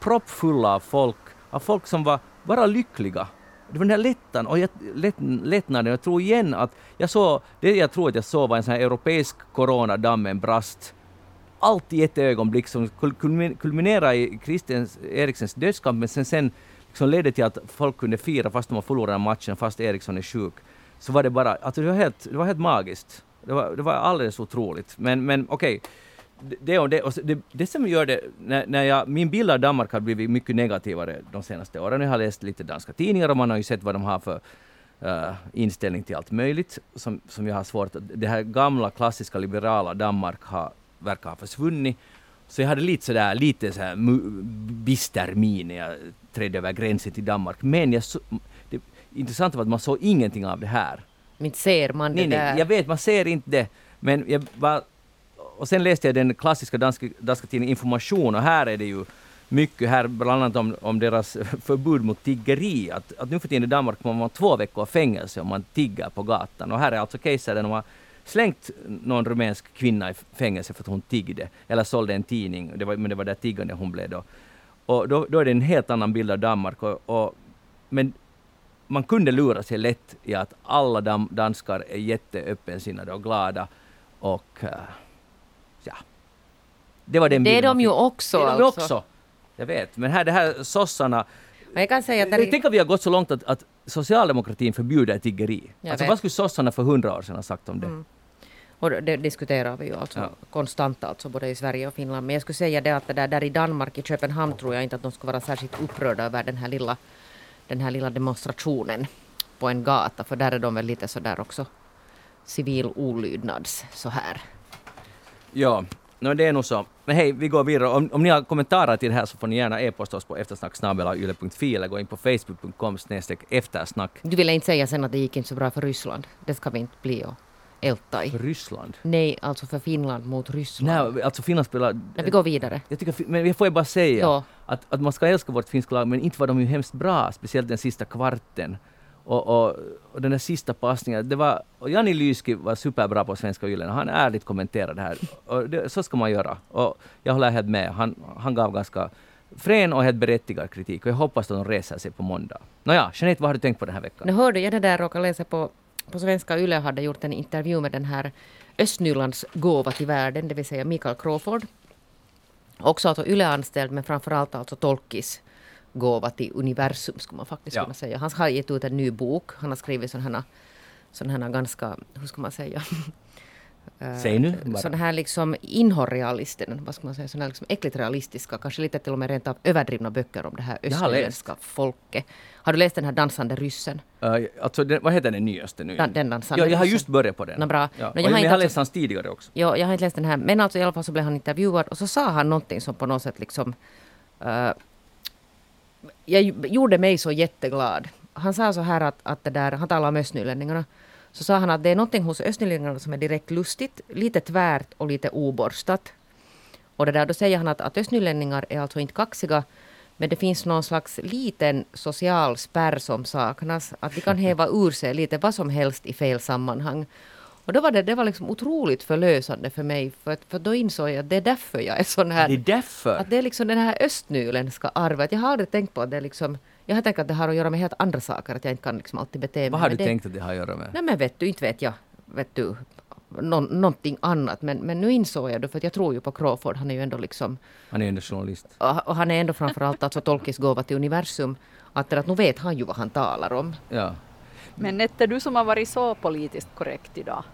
proppfulla av folk, av folk som var bara lyckliga. Det var den här lättan och jag, lätt, lättnaden. Jag tror igen att jag såg, det jag tror att jag såg var en sån här europeisk coronadammen brast. Allt i ett ögonblick som kul- kulmin- kulminerade i Christian Eriksens dödskamp men sen, sen som ledde till att folk kunde fira fast de har förlorat matchen fast Eriksson är sjuk. Så var det bara, alltså det var helt, det var helt magiskt. Det var, det var alldeles otroligt. Men, men okej, det, det, och det, och det, det som gör det, när, när jag, min bild av Danmark har blivit mycket negativare de senaste åren. Jag har läst lite danska tidningar och man har ju sett vad de har för uh, inställning till allt möjligt som, som jag har svårt att... Det här gamla klassiska liberala Danmark har, verkar ha försvunnit. Så jag hade lite sådär, lite så här bister min när jag trädde över gränsen till Danmark. Men jag så, det intressanta var att man såg ingenting av det här. Men ser man det nej, där? Nej, jag vet, man ser inte det. Men jag var, och sen läste jag den klassiska danska, danska tidningen Information och här är det ju mycket här, bland annat om, om deras förbud mot tiggeri. Att, att nu för tiden i Danmark får man två veckor fängelse om man tigger på gatan. Och här är alltså case där de har slängt någon rumänsk kvinna i fängelse för att hon tiggde, eller sålde en tidning, det var, men det var där tiggande hon blev då. Och då, då är det en helt annan bild av Danmark. Och, och, men man kunde lura sig lätt i att alla dam, danskar är jätteöppensinnade och glada. Och uh, ja, det var den Det är de ju också. Det är de alltså. också. Jag vet, men här det här sossarna Men jag kan säga att... Där Tänk om vi har gått så långt att, att socialdemokratin förbjuder tiggeri. Jag alltså vet. vad skulle sossarna för hundra år sedan ha sagt om det? Mm. Och det diskuterar vi ju alltså Ja. konstant alltså både i Sverige och Finland. Men jag skulle säga det att det där, där i Danmark, i Köpenhamn, tror jag inte att de skulle vara särskilt upprörda över den här lilla, den här lilla demonstrationen på en gata. För där är de väl lite så där också civil olydnads så här. Ja, no, det är nog så. Men hej, vi går vidare. Om, om ni har kommentarer till det här så får ni gärna e-posta oss på eftersnacksnabelayle.fi eller gå in på facebook.com snedstreck eftersnack. Du ville inte säga sen att det gick inte så bra för Ryssland. Det ska vi inte bli och älta i. För Ryssland? Nej, alltså för Finland mot Ryssland. Nej, alltså Finland spelar... Nej, vi går vidare. Jag tycker, men vi får ju bara säga Ja. att, att man ska älska vårt finska lag, men inte var de ju hemskt bra, speciellt den sista kvarten. Och, och, och den där sista passningen, det var... Och Jani Lyski var superbra på Svenska Yle, han ärligt kommenterade det här. Och det, så ska man göra. Och jag håller helt med. Han, han gav ganska frän och helt berättigad kritik. Och jag hoppas att de reser sig på måndag. Nåja, Jeanette, vad har du tänkt på den här veckan? Nu hörde jag det där råkade läsa på, på svenska Yle hade gjort en intervju med den här Östnylands gåva till världen, det vill säga Mikael Crawford. Också alltså Yle-anställd men framförallt alltså tolkis gåva till universum skulle man faktiskt Ja. kunna säga. Han har gett ut en ny bok. Han har skrivit sådana här, sådana här ganska, hur ska man säga? Eh, Säg nu bara. Sådana här liksom inhorrealisten, vad ska man säga, sådana här liksom äckligt realistiska, kanske lite till och med rent av överdrivna böcker om det här östnyländska folket. Har du läst den här Dansande ryssen? Uh, alltså, den, vad heter den nyaste nu? Ja, den dansande ja, jag har ryssen. just börjat på den. Bra. Ja. Och jag har jag har alltså- läst hans tidigare också. Ja, jag har inte läst den här, men alltså i alla fall så blev han intervjuad och så sa han någonting som på något sätt liksom... eh, jag gjorde mig så jätteglad. Han sa så här att, att det där, han talade om östnylänningarna. Så sa han att det är någonting hos östnylänningarna som är direkt lustigt, lite tvärt och lite oborstat. Och det där, då säger han att, att östnylänningar är alltså inte kaxiga, men det finns någon slags liten social spärr som saknas. Att de kan häva ur sig lite vad som helst i fel sammanhang. Och då var det, det var liksom otroligt förlösande för mig, för, att- för då insåg jag att det är därför jag är sån här. Det är därför. Att det är liksom den här östnyländska arvet. Jag har aldrig tänkt på att det är liksom... Jag har tänkt att det har att göra med helt andra saker, att jag inte kan liksom alltid bete mig. Vad har du det. tänkt att det har att göra med? Nej men vet du, inte vet jag. Vet du, nå, någonting annat. Men, men nu insåg jag det, för att jag tror ju på Crawford. Han är ju ändå liksom... Han är ändå journalist. Och, och han är ändå framförallt alltså Tolkis gåva till universum. Att, att nu vet han ju vad han talar om. Ja. Men Nette, du som har varit så politiskt korrekt idag.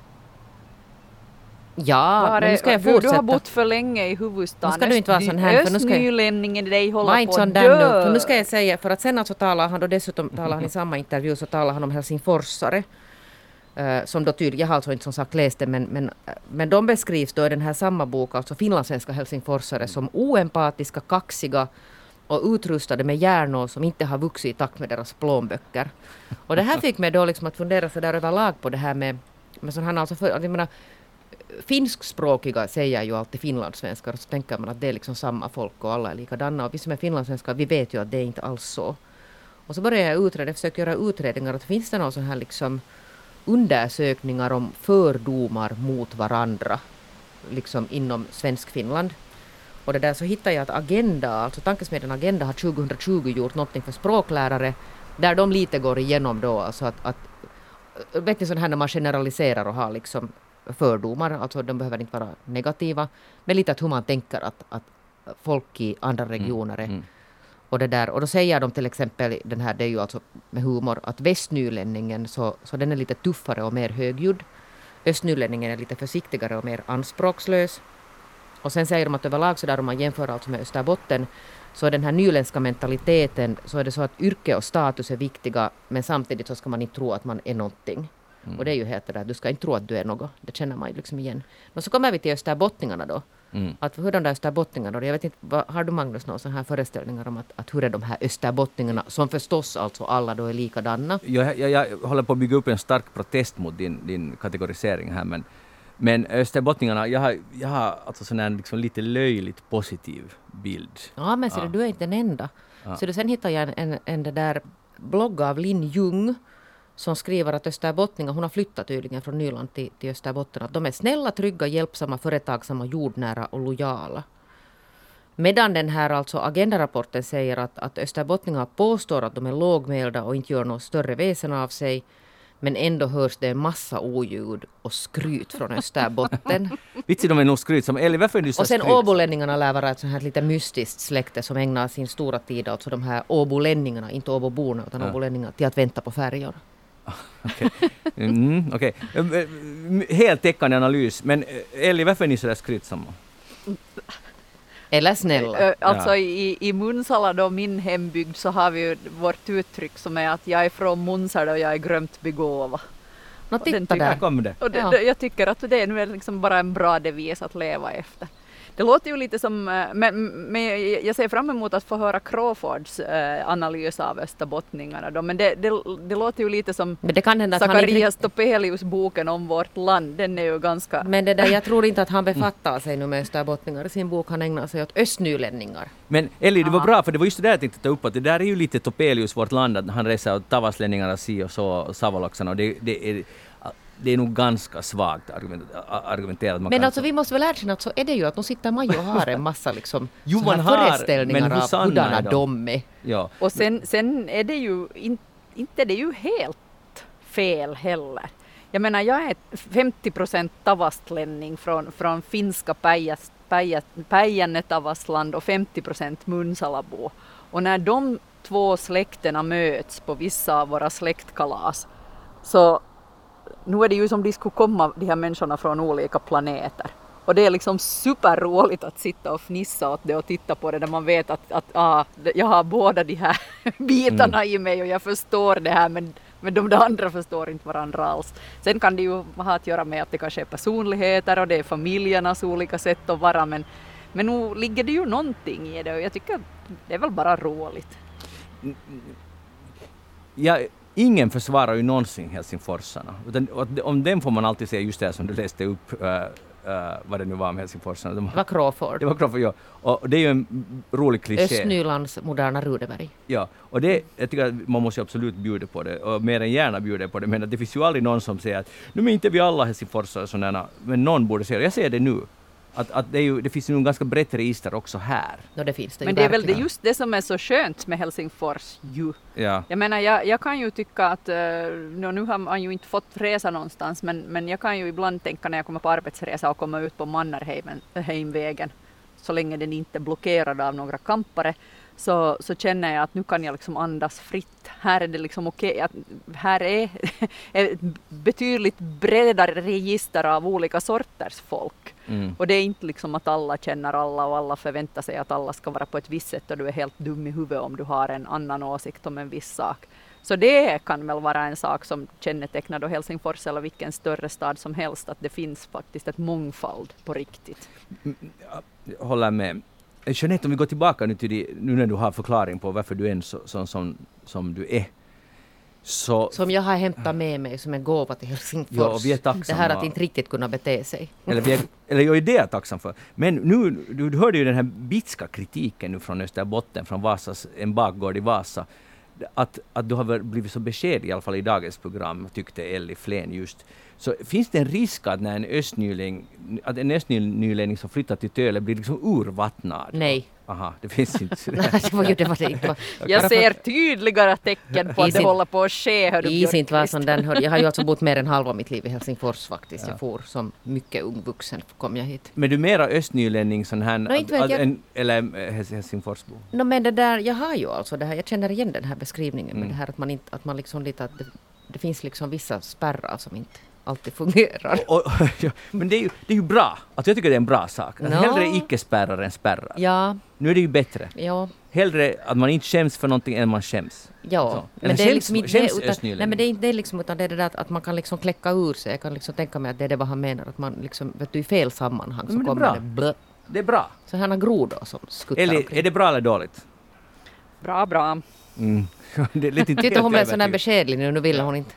Ja, Var men nu ska jag du, du fortsätta. har bott för länge i huvudstaden. Nu ska du inte vara sån här, för nu ska jag- Östnylänningen i dig håller inte på att nu. dö. För nu ska jag säga, för att sen alltså talar han då dessutom, talar han i samma intervju, så talar han om helsingforsare. Uh, som då tydligen, jag har alltså inte som sagt läst det, men, men, eh, men de beskrivs då i den här samma bok, alltså finlandssvenska helsingforsare, som oempatiska, kaxiga och utrustade med hjärnor som inte har vuxit i takt med deras plånböcker. Och det här fick mig då liksom att fundera så där överlag på det här med, med sån här, alltså för, jag menar, finskspråkiga säger ju alltid finlandssvenskar, så tänker man att det är liksom samma folk och alla är likadana. Och vi som är finlandssvenskar, vi vet ju att det är inte alls så. Och så började jag utreda, jag försökte göra utredningar, att finns det någon sån här liksom undersökningar om fördomar mot varandra, liksom inom Svensk-Finland. Och det där så hittade jag att Agenda, alltså Tankesmedjan Agenda har 2020 gjort någonting för språklärare, där de lite går igenom då, alltså att, att vet ni sån här när man generaliserar och har liksom fördomar, alltså de behöver inte vara negativa, men lite att hur man tänker att, att folk i andra regioner är. Mm. Och, det där, och då säger de till exempel, den här, det är ju alltså med humor, att västnylänningen så, så den är lite tuffare och mer högljudd. östnylänningen är lite försiktigare och mer anspråkslös. Och sen säger de att överlag så där om man jämför alltså med Österbotten så är den här nyländska mentaliteten så är det så att yrke och status är viktiga men samtidigt så ska man inte tro att man är någonting. Mm. Och det är ju helt det där, du ska inte tro att du är något. Det känner man ju liksom igen. Men så kommer vi till österbottningarna då. Mm. Att hur de där österbottningarna då, jag vet inte, vad, har du Magnus några sådana här föreställningar om att, att hur är de här österbottningarna, som förstås alltså alla då är likadana? Jag, jag, jag håller på att bygga upp en stark protest mot din, din kategorisering här men men österbottningarna, jag har, jag har alltså sån här liksom lite löjligt positiv bild. Ja men ser ja. du, är inte den enda. Ja. Så du, sen hittade jag en, en, en där blogg av Linn Ljung som skriver att österbottningar, hon har flyttat tydligen från Nyland till, till Österbotten, att de är snälla, trygga, hjälpsamma, företagsamma, jordnära och lojala. Medan den här alltså agendarapporten säger att, att österbottningar påstår att de är lågmälda och inte gör något större väsen av sig, men ändå hörs det en massa oljud och skryt från Österbotten. Vitsi, de är nog skryt som Eli, varför är du så Och sen åbolänningarna lär vara ett sånt här lite mystiskt släkte som ägnar sin stora tid, alltså de här åbolänningarna, inte åboborna utan ja. åbolänningarna, till att vänta på färjor. Okej. Okay. Mm, okay. Heltäckande analys, men eh, Elli, varför är ni så där skrytsamma? Eller snälla. Alltså ja. i, i Munsala då, min hembygd, så har vi ju vårt uttryck som är att jag är från Munsala och jag är grömt begåvad. Nå, titta där. Kom det. Och det, ja. jag tycker att det är nu liksom bara en bra devis att leva efter. Det låter ju lite som, eh, men, men jag ser fram emot att få höra Crawfords äh, analys av österbottningarna då, men det, det, det låter ju lite som Zacharias Topelius boken om vårt land, den är ju ganska... Men det där, jag tror inte att han befattar sig nu med österbottningar. I sin bok, han ägnar sig åt östnylänningar. Men Elli, det var bra, för det var just det där jag tänkte ta upp, att det där är ju lite Topelius, vårt land, att han reser åt tavaslänningarna si och så, savoloxarna, och det, det är det är nog ganska svagt argumenterat. Man men alltså så... vi måste väl erkänna att så är det ju att de sitter man ju och har en massa liksom jo, man har, föreställningar men av hurdana de är. Ja. Och sen, sen är det ju in, inte det ju helt fel heller. Jag menar jag är 50 procent tavastlänning från, från finska Päijänne Tavastland och 50 procent Munsalabo. Och när de två släkterna möts på vissa av våra släktkalas så nu är det ju som de skulle komma, de här människorna från olika planeter. Och det är liksom superroligt att sitta och fnissa åt det och titta på det där man vet att, att ah, jag har båda de här bitarna mm. i mig och jag förstår det här men, men de andra förstår inte varandra alls. Sen kan det ju ha att göra med att det kanske är personligheter och det är familjernas olika sätt att vara men, men nu ligger det ju någonting i det och jag tycker det är väl bara roligt. Ja, ingen försvarar ju någonsin helsingforsarna. Utan, om den får man alltid säga just det som du läste upp, uh, uh, vad det nu var om helsingforsarna. De, det var Crawford. Det var Crawford, ja. Och det är ju en rolig kliché. Östnylands moderna Rudeberg. Ja, och det, jag tycker att man måste absolut bjuda på det, och mer än gärna bjuda på det, men det finns ju aldrig någon som säger att nu är inte vi alla helsingforsare sådana, men någon borde säga det. Jag säger det nu att, att det, ju, det, finns ju en ganska brett register också här. No, det finns det Men det är väl det just det som är så skönt med Helsingfors ju. Ja. Jag menar, jag, jag kan ju tycka att, uh, nu har man ju inte fått resa någonstans, men, men jag kan ju ibland tänka när jag kommer på arbetsresa och kommer ut på Mannerheimvägen, så länge den inte är blockerad av några kampare, så, så känner jag att nu kan jag liksom andas fritt. Här är det liksom okej, okay, här är ett betydligt bredare register av olika sorters folk. Mm. Och det är inte liksom att alla känner alla och alla förväntar sig att alla ska vara på ett visst sätt och du är helt dum i huvudet om du har en annan åsikt om en viss sak. Så det kan väl vara en sak som kännetecknar då Helsingfors eller vilken större stad som helst, att det finns faktiskt ett mångfald på riktigt. Mm, jag håller med. Eh, Jeanette, om vi går tillbaka nu till det, nu när du har förklaring på varför du är sån så, som, som du är. Så, som jag har hämtat med mig som en gåva till Helsingfors. Ja, vi är tacksamma. Det här att inte riktigt kunna bete sig. Eller, vi är, eller jag är det tacksam för. Men nu, du, du hörde ju den här bitska kritiken nu från Österbotten, från Vasas, en bakgård i Vasa. Att, att du har blivit så besked, i alla fall i dagens program, tyckte Elli Flen just. Så finns det en risk att när en östnyling, att en östnylänning som flyttar till Töle blir liksom urvattnad? Nej. Aha, det finns inte. Nej, det var ju det var det inte. Jag ser tydligare tecken på att det håller på att ske. Hör Is inte var som den Jag har ju alltså bott mer än halva mitt liv i Helsingfors faktiskt. Ja. Jag for som mycket ung vuxen kom jag hit. Men du är mera östnylänning sån här, no, inte, jag, en, eller Helsingforsbo? No, men det där, jag har ju alltså det här, jag känner igen den här beskrivningen mm. med det här att man inte, att man liksom lite att det, det finns liksom vissa spärrar som inte alltid fungerar. Och, och, ja, men det är, ju, det är ju bra. Alltså jag tycker det är en bra sak. Alltså, Nå. Hellre icke-spärrar än spärrar. Ja, Nu är det ju bättre. ja, Hellre att man inte skäms för någonting än man skäms. ja. Men det är skäms- liksom inte skäms det, utan, nej, men det är inte det liksom, utan det är det där att, att man kan liksom kläcka ur sig. Jag kan liksom tänka mig att det är det vad han menar, att man liksom, vet du, i fel sammanhang så Men det är kommer bra. det blö. Det är bra. Så här grodor som skuttar Eller omkring. är det bra eller dåligt? Bra, bra. Mm. det är lite inte Titta hon är sån övertygad. beskedlig nu, nu vill hon inte.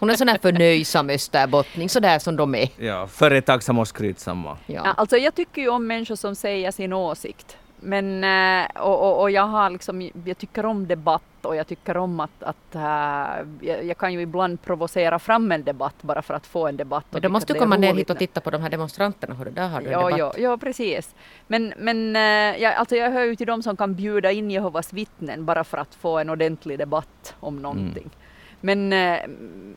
Hon är sån där förnöjsam österbottning, sådär som de är. Ja, företagsam och skrytsamma. Ja, Ja. alltså jag tycker ju om människor som säger sin åsikt. Men, eh, och, och, och jag, har liksom, jag tycker om debatt och jag tycker om att, att äh, jag, jag kan ju ibland provocera fram en debatt bara för att få en debatt. Men då måste du komma ner hit och titta på de här demonstranterna, hörru, där har du en Ja, debatt. ja, ja, precis. Men, men eh, jag, alltså jag hör ju till de som kan bjuda in Jehovas vittnen bara för att få en ordentlig debatt om någonting. Men, eh,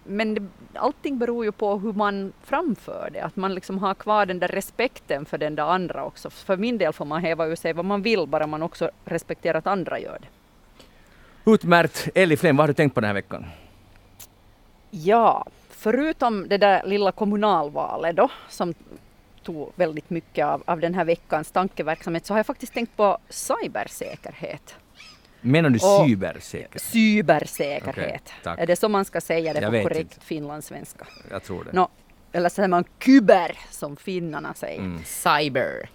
men det, allting beror ju på hur man framför det, att man liksom har kvar den där respekten för den där andra också. För min del får man häva ur sig vad man vill, bara man också respekterar att andra gör det. Utmärkt. Elli Flen, vad har du tänkt på den här veckan? Ja, förutom det där lilla kommunalvalet då, som tog väldigt mycket av, av den här veckans tankeverksamhet, så har jag faktiskt tänkt på cybersäkerhet. Menar du Och- cybersäkerhet? Cybersäkerhet. Tack. är det så man ska säga det Jag på korrekt inte. finlandssvenska? Jag tror det. Nå, eller säger man kyber som finnarna säger. Mm. Cyber.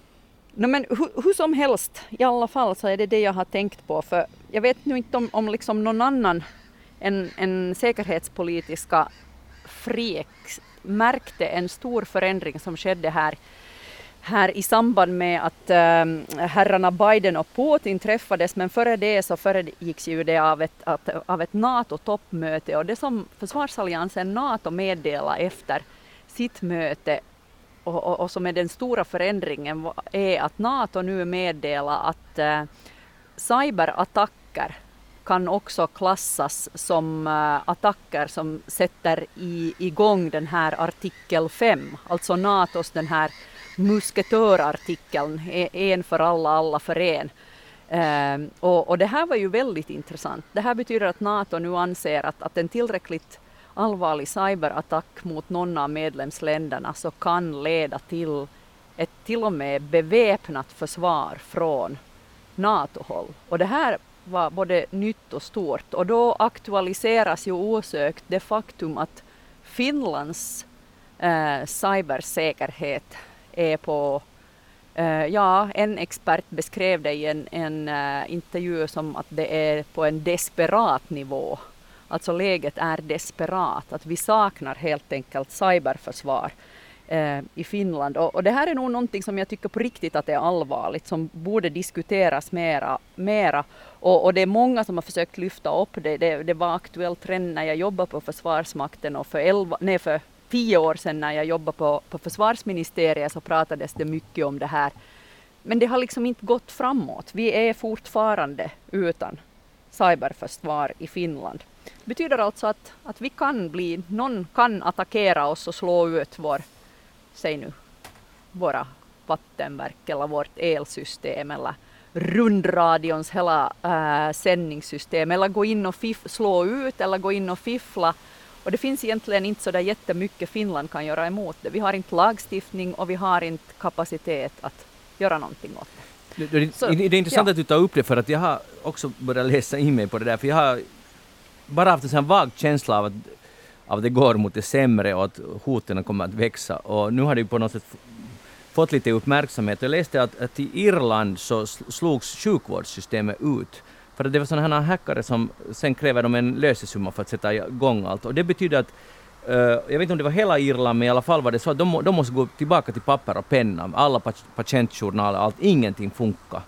No, men hur, hur som helst, i alla fall så är det det jag har tänkt på. För jag vet nu inte om, om liksom någon annan än, än säkerhetspolitiska freaks märkte en stor förändring som skedde här, här i samband med att äh, herrarna Biden och Putin träffades. Men före det så föregicks ju det av ett, att, av ett NATO-toppmöte och det som försvarsalliansen NATO meddelade efter sitt möte och, och, och som är den stora förändringen är att NATO nu meddelar att äh, cyberattacker kan också klassas som äh, attacker som sätter i, igång den här artikel 5, alltså NATOs den här musketörartikeln, en för alla, alla för en. Ehm, och, och det här var ju väldigt intressant. Det här betyder att NATO nu anser att, att en tillräckligt allvarlig cyberattack mot någon av medlemsländerna så kan leda till ett till och med beväpnat försvar från NATO-håll. Och det här var både nytt och stort och då aktualiseras ju osökt det faktum att Finlands eh, cybersäkerhet är på eh, ja, en expert beskrev det i en, en uh, intervju som att det är på en desperat nivå. Alltså läget är desperat, att vi saknar helt enkelt cyberförsvar eh, i Finland. Och, och det här är nog någonting som jag tycker på riktigt att är allvarligt, som borde diskuteras mera. mera. Och, och det är många som har försökt lyfta upp det. Det, det var aktuellt redan när jag jobbade på Försvarsmakten och för, elva, nej, för tio år sedan när jag jobbade på, på försvarsministeriet så pratades det mycket om det här. Men det har liksom inte gått framåt. Vi är fortfarande utan cyberförsvar i Finland. Det betyder alltså att, att vi kan bli, någon kan attackera oss och slå ut vår, säg nu, våra vattenverk eller vårt elsystem eller rundradions hela äh, sändningssystem eller gå in och fiff, slå ut eller gå in och fiffla. Och det finns egentligen inte så där jättemycket Finland kan göra emot det. Vi har inte lagstiftning och vi har inte kapacitet att göra någonting åt det. Det, det, Så, det är intressant ja. att du tar upp det för att jag har också börjat läsa in mig på det där för jag har bara haft en sån vag känsla av att, av att det går mot det sämre och att hoten kommer att växa och nu har det ju på något sätt fått lite uppmärksamhet. Jag läste att, att i Irland så sl- slogs sjukvårdssystemet ut för det var sådana här hackare som sen kräver de en lösesumma för att sätta igång allt och det betyder att eh, jag vet inte om det var hela Irland, men i alla fall var det så att de, de måste gå tillbaka till papper och penna. Alla patientjournaler, allt, ingenting funkar.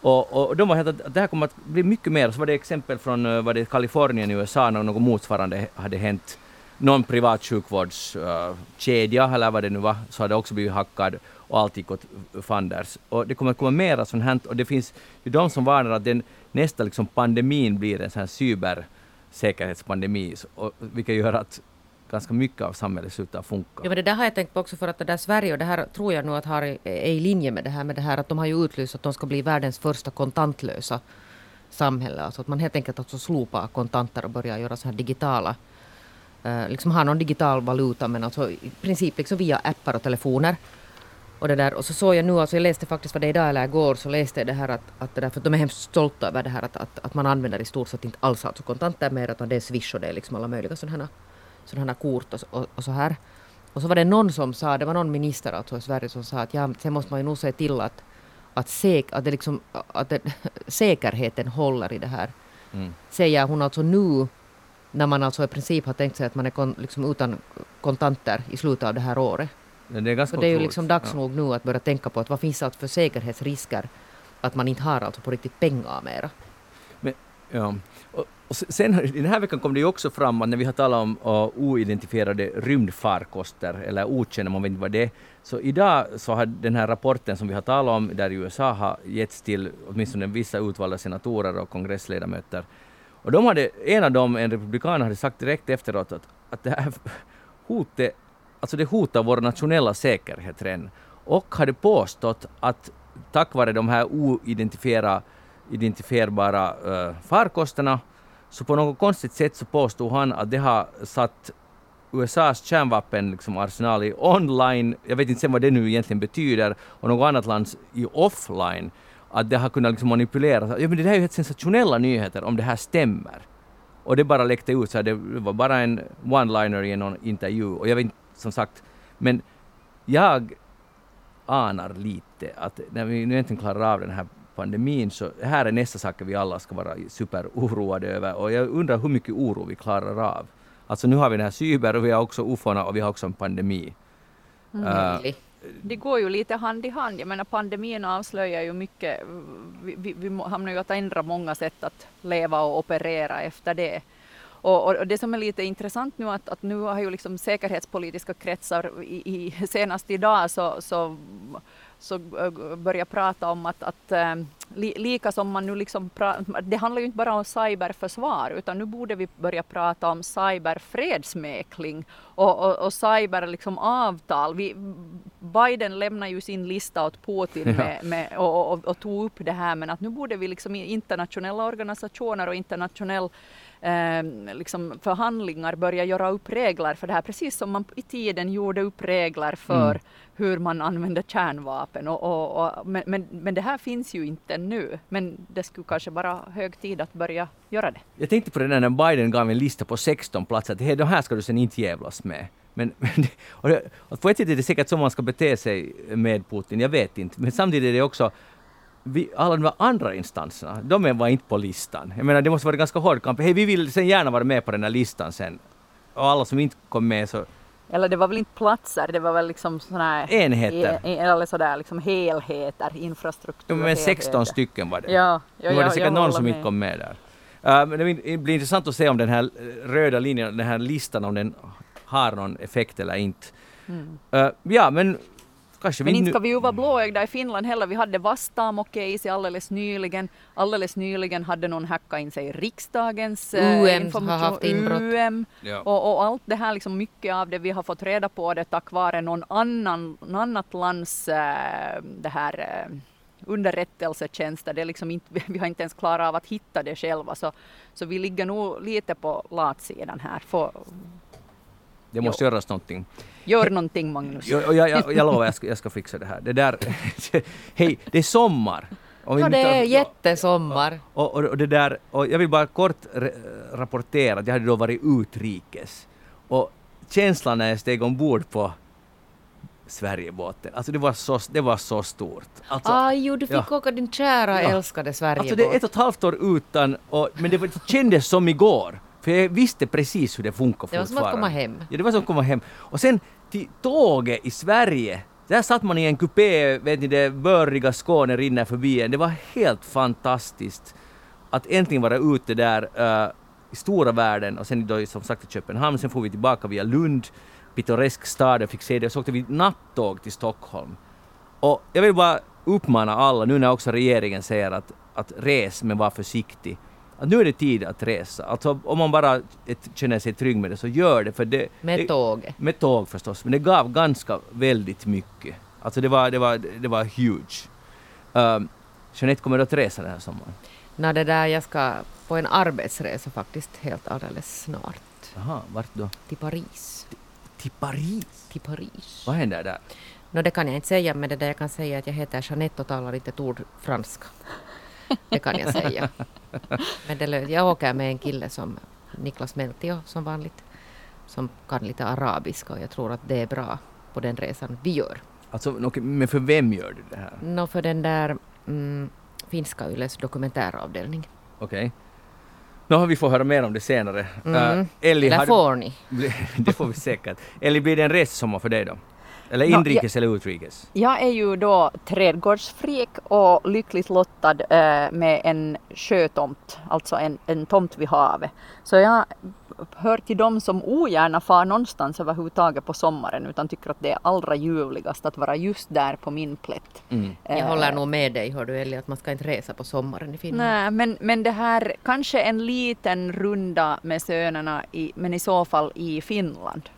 Och, och de var helt att att det här kommer att bli mycket mer. Så var det exempel från eh, var det Kalifornien i USA när något motsvarande hade hänt. Någon privat sjukvårdskedja eh, eller vad det nu var, så hade också blivit hackad och allt gick åt fanders. Och det kommer att komma mera sånt här och det finns ju de som varnar att den, nästa liksom pandemin blir en sån här cybersäkerhetspandemi, och, vilket gör att ganska mycket av samhället slutar funka. Ja, men det där har jag tänkt på också för att det där Sverige, och det här tror jag nog att har, är i linje med det här med det här att de har ju utlyst att de ska bli världens första kontantlösa samhälle. Alltså att man helt enkelt också slopar kontanter och börjar göra så här digitala eh, liksom ha någon digital valuta men alltså i princip liksom via appar och telefoner. Och, det där, och så såg jag nu, alltså jag läste faktiskt vad det idag eller igår, så läste jag det här att, att det där, för de är hemskt stolta över det här att, att, att man använder i stort sett inte alls alltså kontanter mer utan det är Swish och det är liksom alla möjliga sådana sådana kort och, och, och så här. Och så var det någon som sa, det var någon minister alltså i Sverige som sa att ja, sen måste man ju nog se till att, att, säk, att, det liksom, att det, säkerheten håller i det här. Mm. Säger hon alltså nu, när man alltså i princip har tänkt sig att man är kon, liksom utan kontanter i slutet av det här året. Det är ganska Så det är ju liksom dags ja. nog nu att börja tänka på att vad finns det för säkerhetsrisker att man inte har alltså på riktigt pengar mera. Men, ja. Och, och sen, I den här veckan kom det ju också fram att när vi har talat om uh, oidentifierade rymdfarkoster, eller okända, man vet inte vad det är, så idag så har den här rapporten som vi har talat om, där USA har getts till åtminstone vissa utvalda senatorer och kongressledamöter, och de hade, en av dem, en republikan, hade sagt direkt efteråt att, att det här hotet, alltså det hotar vår nationella säkerhet redan, och hade påstått att tack vare de här oidentifierade uh, farkosterna så på något konstigt sätt så påstod han att det har satt USAs kärnvapenarsenal liksom, i online, jag vet inte sen vad det nu egentligen betyder, och något annat lands i offline, att det har kunnat liksom manipuleras. Ja, men det här är ju helt sensationella nyheter om det här stämmer. Och det bara läckte ut, så det var bara en one-liner i någon intervju. Och jag vet inte, som sagt, men jag anar lite att när vi nu äntligen klarar av den här pandemin, så här är nästa saker vi alla ska vara superoroade över. Och jag undrar hur mycket oro vi klarar av. Alltså nu har vi den här cyber och vi har också ufona och vi har också en pandemi. Mm. Uh, det går ju lite hand i hand. Jag menar pandemin avslöjar ju mycket. Vi, vi, vi hamnar ju att ändra många sätt att leva och operera efter det. Och, och, det som är lite intressant nu att, att nu har ju liksom säkerhetspolitiska kretsar i, i, senast idag så, så så äh, börja prata om att, att äh, li, lika som man nu liksom det handlar ju inte bara om cyberförsvar utan nu borde vi börja prata om cyberfredsmäkling och, och, och cyber liksom avtal. Vi, Biden lämnar ju sin lista åt Putin med, med, och, och, och tog upp det här men att nu borde vi liksom i internationella organisationer och internationell eh, liksom förhandlingar börja göra upp regler för det här, precis som man i tiden gjorde upp regler för mm. hur man använder kärnvapen. Och, och, och men, men, men, det här finns ju inte nu, men det skulle kanske vara hög tid att börja göra det. Jag tänkte på det där när Biden gav en lista på 16 platser, att hey, de här ska du sen inte jävlas med. Men, men och det, och på ett sätt är det säkert så man ska bete sig med Putin, jag vet inte. Men samtidigt är det också vi, alla de andra instanserna, de var inte på listan. Jag menar, det måste vara ganska hård kamp. Hej, vi vill sen gärna vara med på den här listan sen. Och alla som inte kom med så... Eller det var väl inte platser, det var väl liksom sådana här... Enheter. E, eller sådär liksom helheter, infrastruktur. Ja, men 16 stycken var det. Ja, ja, nu var det säkert någon som med. inte kom med där. Uh, men det blir intressant att se om den här röda linjen, den här listan, om den har någon effekt eller inte. Mm. Uh, ja, men Kanske Men inte ska vi ju vara blåögda i Finland heller. Vi hade Vastaamo-case alldeles nyligen. Alldeles nyligen hade någon hackat in sig i riksdagens UM information. har haft inbrott. UM. Ja. Och, och, allt det här, liksom mycket av det vi har fått reda på det tack vare någon annan, annat lands äh, det här äh, underrättelsetjänster. Det är liksom inte, vi har inte ens klarat av att hitta det själva. Så, så vi ligger nog lite på latsidan här. För, det måste jo. göras någonting. Gör någonting Magnus. Jag, jag, jag, jag lovar, jag ska, jag ska fixa det här. Det där, hej, det är sommar. ja, det är jättesommar. Och, och, och, det där, och jag vill bara kort rapportera att jag hade då varit utrikes. Och känslan när jag steg ombord på Sverigebåten. Alltså det var så, det var så stort. Alltså, ah, jo, du fick ja. åka din kära ja. älskade Sverigebåt. Alltså det är ett och ett halvt år utan, och, men det, var, det kändes som igår. För jag visste precis hur det funkar Det var som att komma hem. Ja, det var som att komma hem. Och sen till tåget i Sverige, där satt man i en kupé, vet ni, det bördiga Skåne rinner förbi en. Det var helt fantastiskt att äntligen vara ute där uh, i stora världen och sen då som sagt till Köpenhamn, sen får vi tillbaka via Lund, pittoresk stad, jag fick se det, och så åkte vi nattåg till Stockholm. Och jag vill bara uppmana alla, nu när också regeringen säger att, att res men var försiktig, att nu är det tid att resa. Alltså om man bara ett, känner sig trygg med det så gör det. För det med tåg? Med tåg förstås, men det gav ganska väldigt mycket. Alltså det var, det var, det var huge. Um, Jeanette, kommer du att resa den här sommaren? Nej, det där, jag ska på en arbetsresa faktiskt helt alldeles snart. Jaha, vart då? till Paris. Till Paris? Till Paris. Vad händer där? Nå, det kan jag inte säga, men det där jag kan säga att jag heter Jeanette och talar inte ett ord franska. Det kan jag säga. Men det, jag åker med en kille som Niklas Meltio som vanligt, som kan lite arabiska och jag tror att det är bra på den resan vi gör. Alltså, men för vem gör du det här? Nå, för den där mm, finska Yles dokumentäravdelning. Okej. Nu har vi får höra mer om det senare. Mm. Uh, Ellie, Eller har får ni? det får vi säkert. Ellie, blir det en ressommar för dig då? Eller inrikes eller utrikes? Jag är ju då trädgårdsfreak och lyckligt lottad eh, med en sjötomt, alltså en, en tomt vid havet. Så jag hör till dem som ogärna far någonstans överhuvudtaget på sommaren utan tycker att det är allra ljuvligast att vara just där på min plätt. Mm. Jag Eh, håller nog med dig, hör du Ellie, att man ska inte resa på sommaren i Finland. Nej, men, men det här, kanske en liten runda med sönerna, i, men i så fall i Finland.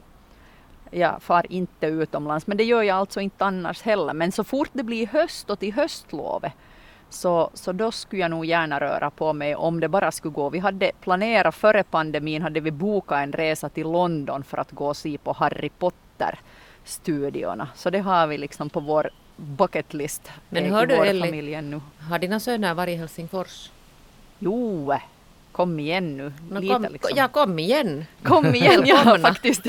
Jag far inte utomlands, men det gör jag alltså inte annars heller. Men så fort det blir höst och till höstlovet så, så då skulle jag nog gärna röra på mig om det bara skulle gå. Vi hade planerat före pandemin, hade vi bokat en resa till London för att gå och se på Harry Potter-studiorna. Så det har vi liksom på vår bucket list Men hör i du, vår Elli? familj ännu. Har dina söner varit i Helsingfors? Jo, kom igen nu. Nå, Lite kom, liksom. Ja, kom igen! Kom igen, ja faktiskt.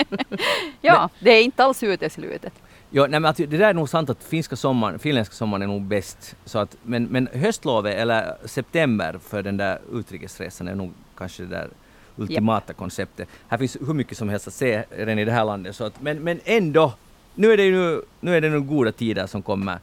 ja, det är inte alls uteslutet. Ja, nej, men att det där är nog sant att finska sommaren, finländska sommaren är nog bäst. Så att, men, men höstlovet eller september för den där utrikesresan är nog kanske det där ultimata konceptet. Här finns hur mycket som helst att se redan i det här landet. Så att, men, men ändå, nu är det ju nu, nu är det nu goda tider som kommer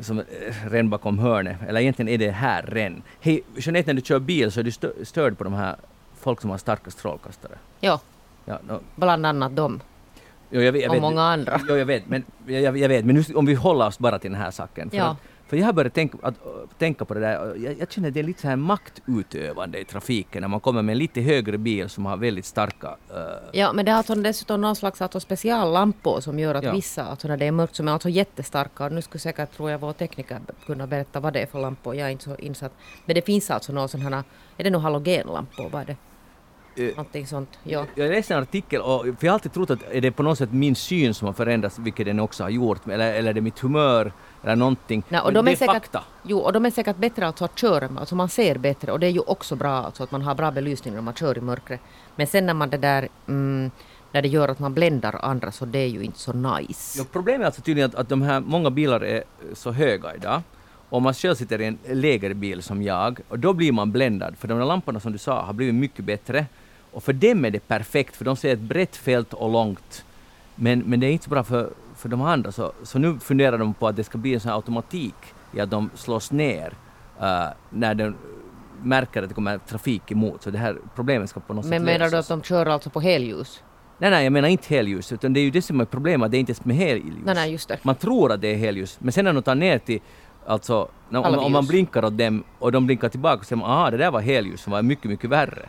som eh, redan bakom hörnet. Eller egentligen är det här redan. Hej, Jeanette, när du kör bil så är du stö- störd på de här folk som har starka strålkastare. Ja, Ja, no, bland annat dem. jo, jag vet, jag Och vet, många andra. Jo, jag vet, men, jag, jag, vet, men nu, om vi håller oss bara till den här saken. Ja. att, för jag har börjat tänka, att, tänka på det där, jag, jag känner att det är lite så här maktutövande i trafiken när man kommer med en lite högre bil som har väldigt starka... eh, Ja, men det har alltså dessutom någon slags alltså speciallampor som gör att Ja. vissa, alltså när det är mörkt, som är alltså jättestarka. Och nu skulle säkert, tror jag, vår tekniker kunna berätta vad det är för lampor. Jag är inte så insatt. Men det finns alltså några sådana här, är det nog halogenlampor? Vad är det? Eh, Någonting sånt, ja. Jag läste en artikel och för jag har alltid trott att är det på något sätt min syn som har förändrats, vilket den också har gjort, eller, eller är det mitt humör eller någonting. Nej, och de det är är säkert, fakta. Jo, och de är säkert bättre alltså att köra med, alltså man ser bättre och det är ju också bra alltså att man har bra belysning när man kör i mörkret. Men sen när man det där, mm, när det gör att man bländar andra så det är ju inte så nice. Ja, problemet är alltså tydligen att, att de här, många bilar är så höga idag. Om man själv sitter i en lägre bil som jag, och då blir man bländad. För de här lamporna som du sa har blivit mycket bättre. Och för dem är det perfekt, för de ser ett brett fält och långt. Men, men det är inte så bra för, för de andra. Så, så nu funderar de på att det ska bli en sån här automatik i att de slås ner uh, när de märker att det kommer trafik emot. Så det här problemet ska på något Men sätt menar du att de kör alltså på helljus? Nej, nej, jag menar inte helljus, utan det är ju det som är problemet, det är inte ens med helljus. Nej, nej, just det. Man tror att det är helljus, men sen när de tar ner till, alltså, om, om man blinkar åt dem och de blinkar tillbaka så säger man aha, det där var helljus som var mycket, mycket värre.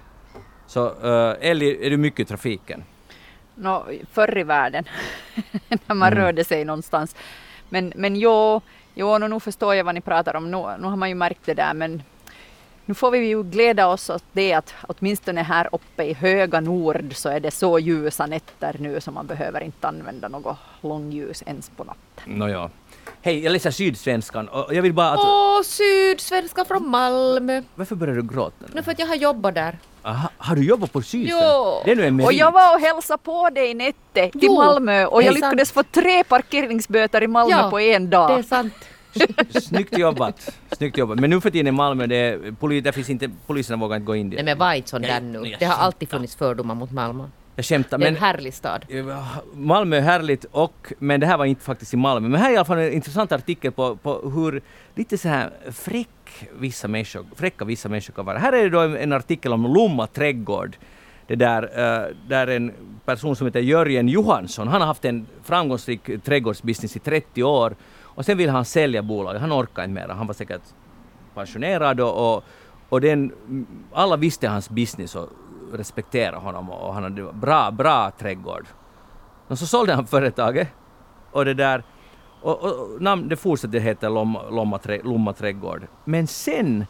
Så uh, Ellie, är du mycket i trafiken? Nå, förr i världen, när man Mm. rörde sig någonstans. Men, men jo, jo nu, nu förstår jag vad ni pratar om. Nu, nu har man ju märkt det där, men nu får vi ju glädja oss åt det att åtminstone här uppe i höga nord så är det så ljusa nätter nu så man behöver inte använda något långljus ens på natten. Nåja. Hej, jag läser Sydsvenskan och jag vill bara att... Åh, sydsvenska från Malmö! Varför börjar du gråta nu? Nu för att jag har jobbat där. Aha, har du jobbat på Sydsvenskan? Jo. Det är nu en merit. Och jag var och hälsade på dig Nette till Jo, Malmö och jag är sant. lyckades få tre parkeringsböter i Malmö Ja, på en Det är dag. sant. Snyggt jobbat. Snyggt jobbat. Men nu för tiden i Malmö, det är, poli, där finns inte, poliserna vågar inte gå in dit. Nej men var inte sån där nu. Det har alltid funnits fördomar mot Malmö. Jag skämtar, Det är men... en härlig stad. Malmö är härligt, och, men det här var inte faktiskt i Malmö. Men här är i alla fall en intressant artikel på, på hur lite så här fräck vissa människor, fräcka vissa människor kan vara. Här är det då en, en artikel om Lomma trädgård. Det där, uh, där en person som heter Jörgen Johansson, han har haft en framgångsrik trädgårdsbusiness i 30 år och sen vill han sälja bolaget. Han orkar inte mer. Han var säkert pensionerad och, och, och den, alla visste hans business och respekterade honom och han hade bra, bra trädgård. Och så sålde han företaget och det där och, och, namn, det fortsatte heta Lomma, Lomma, Lomma trädgård. Men sen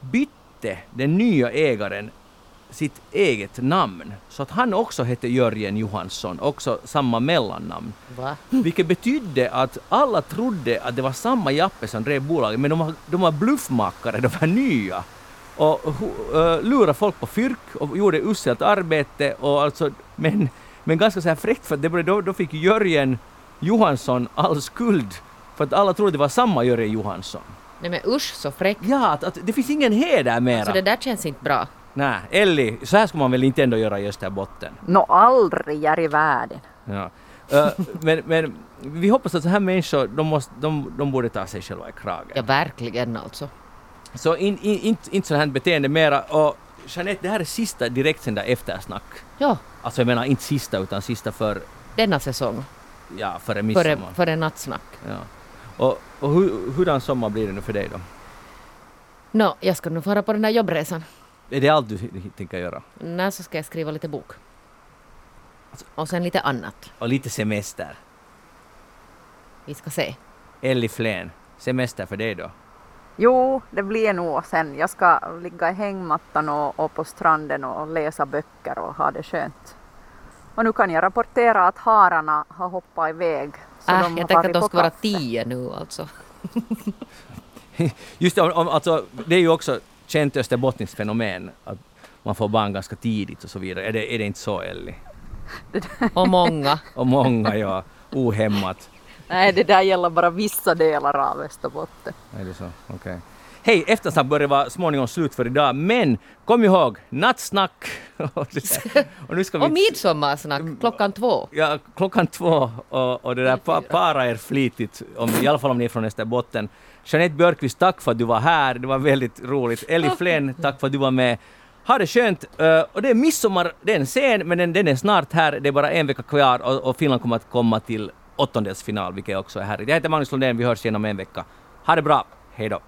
bytte den nya ägaren sitt eget namn. Så att han också hette Jörgen Johansson, också samma mellannamn. Va? Vilket betydde att alla trodde att det var samma Jappe som drev bolaget, men de var, de var bluffmakare, de var nya. Och uh, lurade folk på fyrk och gjorde uselt arbete, och alltså, men, men ganska så här fräckt för att det, blev- då, då fick Jörgen Johansson all skuld för att alla trodde det var samma Jörgen Johansson. Nej men usch så fräck. Ja, att, att det finns ingen heder mera. Så det där känns inte bra. Nej, Elli, så här ska man väl inte ändå göra i Österbotten. Nå aldrig är i världen. Ja. Eh, men, men vi hoppas att så här människor, de, måste, de, de borde ta sig själva i kragen. Ja verkligen alltså. Så in, in, inte, inte sånt här beteende mera. Och Jeanette, det här är sista direktsända eftersnack. Ja, Alltså jag menar inte sista utan sista för, denna säsong. ja, före Före, midsommar. före nattsnack. Ja. Och, och hur, hurdan sommar blir det nu för dig då? Nå, jag ska nu fara på den där jobbresan. Är det allt du tänker göra? När så ska jag skriva lite bok. Och sen lite annat. Och lite semester? Vi ska se. Elli Flen, semester för dig då? Jo, det blir nog sen. Jag ska ligga i hängmattan och, och på stranden och läsa böcker och ha det skönt. Och nu kan jag rapportera att hararna har hoppat iväg. Så Äh, de jag tänkte att de ska vara tio nu alltså. Just det, om, om, alltså, det är ju också känt österbottniskt fenomen att man får barn ganska tidigt och så vidare. Är det, är det inte så Elli? Och många. Och många, ja, ohämmat. Nej, det där gäller bara vissa delar av Österbotten. Är det så? Okej. Hej, eftersnack börjar vara småningom slut för idag, men kom ihåg, nattsnack! och, och nu ska Och vi... midsommarsnack klockan två. Ja, klockan två och, och det där pa, para er flitigt, om, i alla fall om ni är från Österbotten. Jeanette Björkqvist, tack för att du var här, det var väldigt roligt. Elli Flen, tack för att du var med. Ha det skönt! Eh, och det är midsommar, det är en scen, men den, den är snart här, det är bara en vecka kvar och, och Finland kommer att komma till åttondelsfinal, vilket också är härligt. Jag heter Magnus Lundén, vi hörs igen om en vecka. Ha det bra, hej då!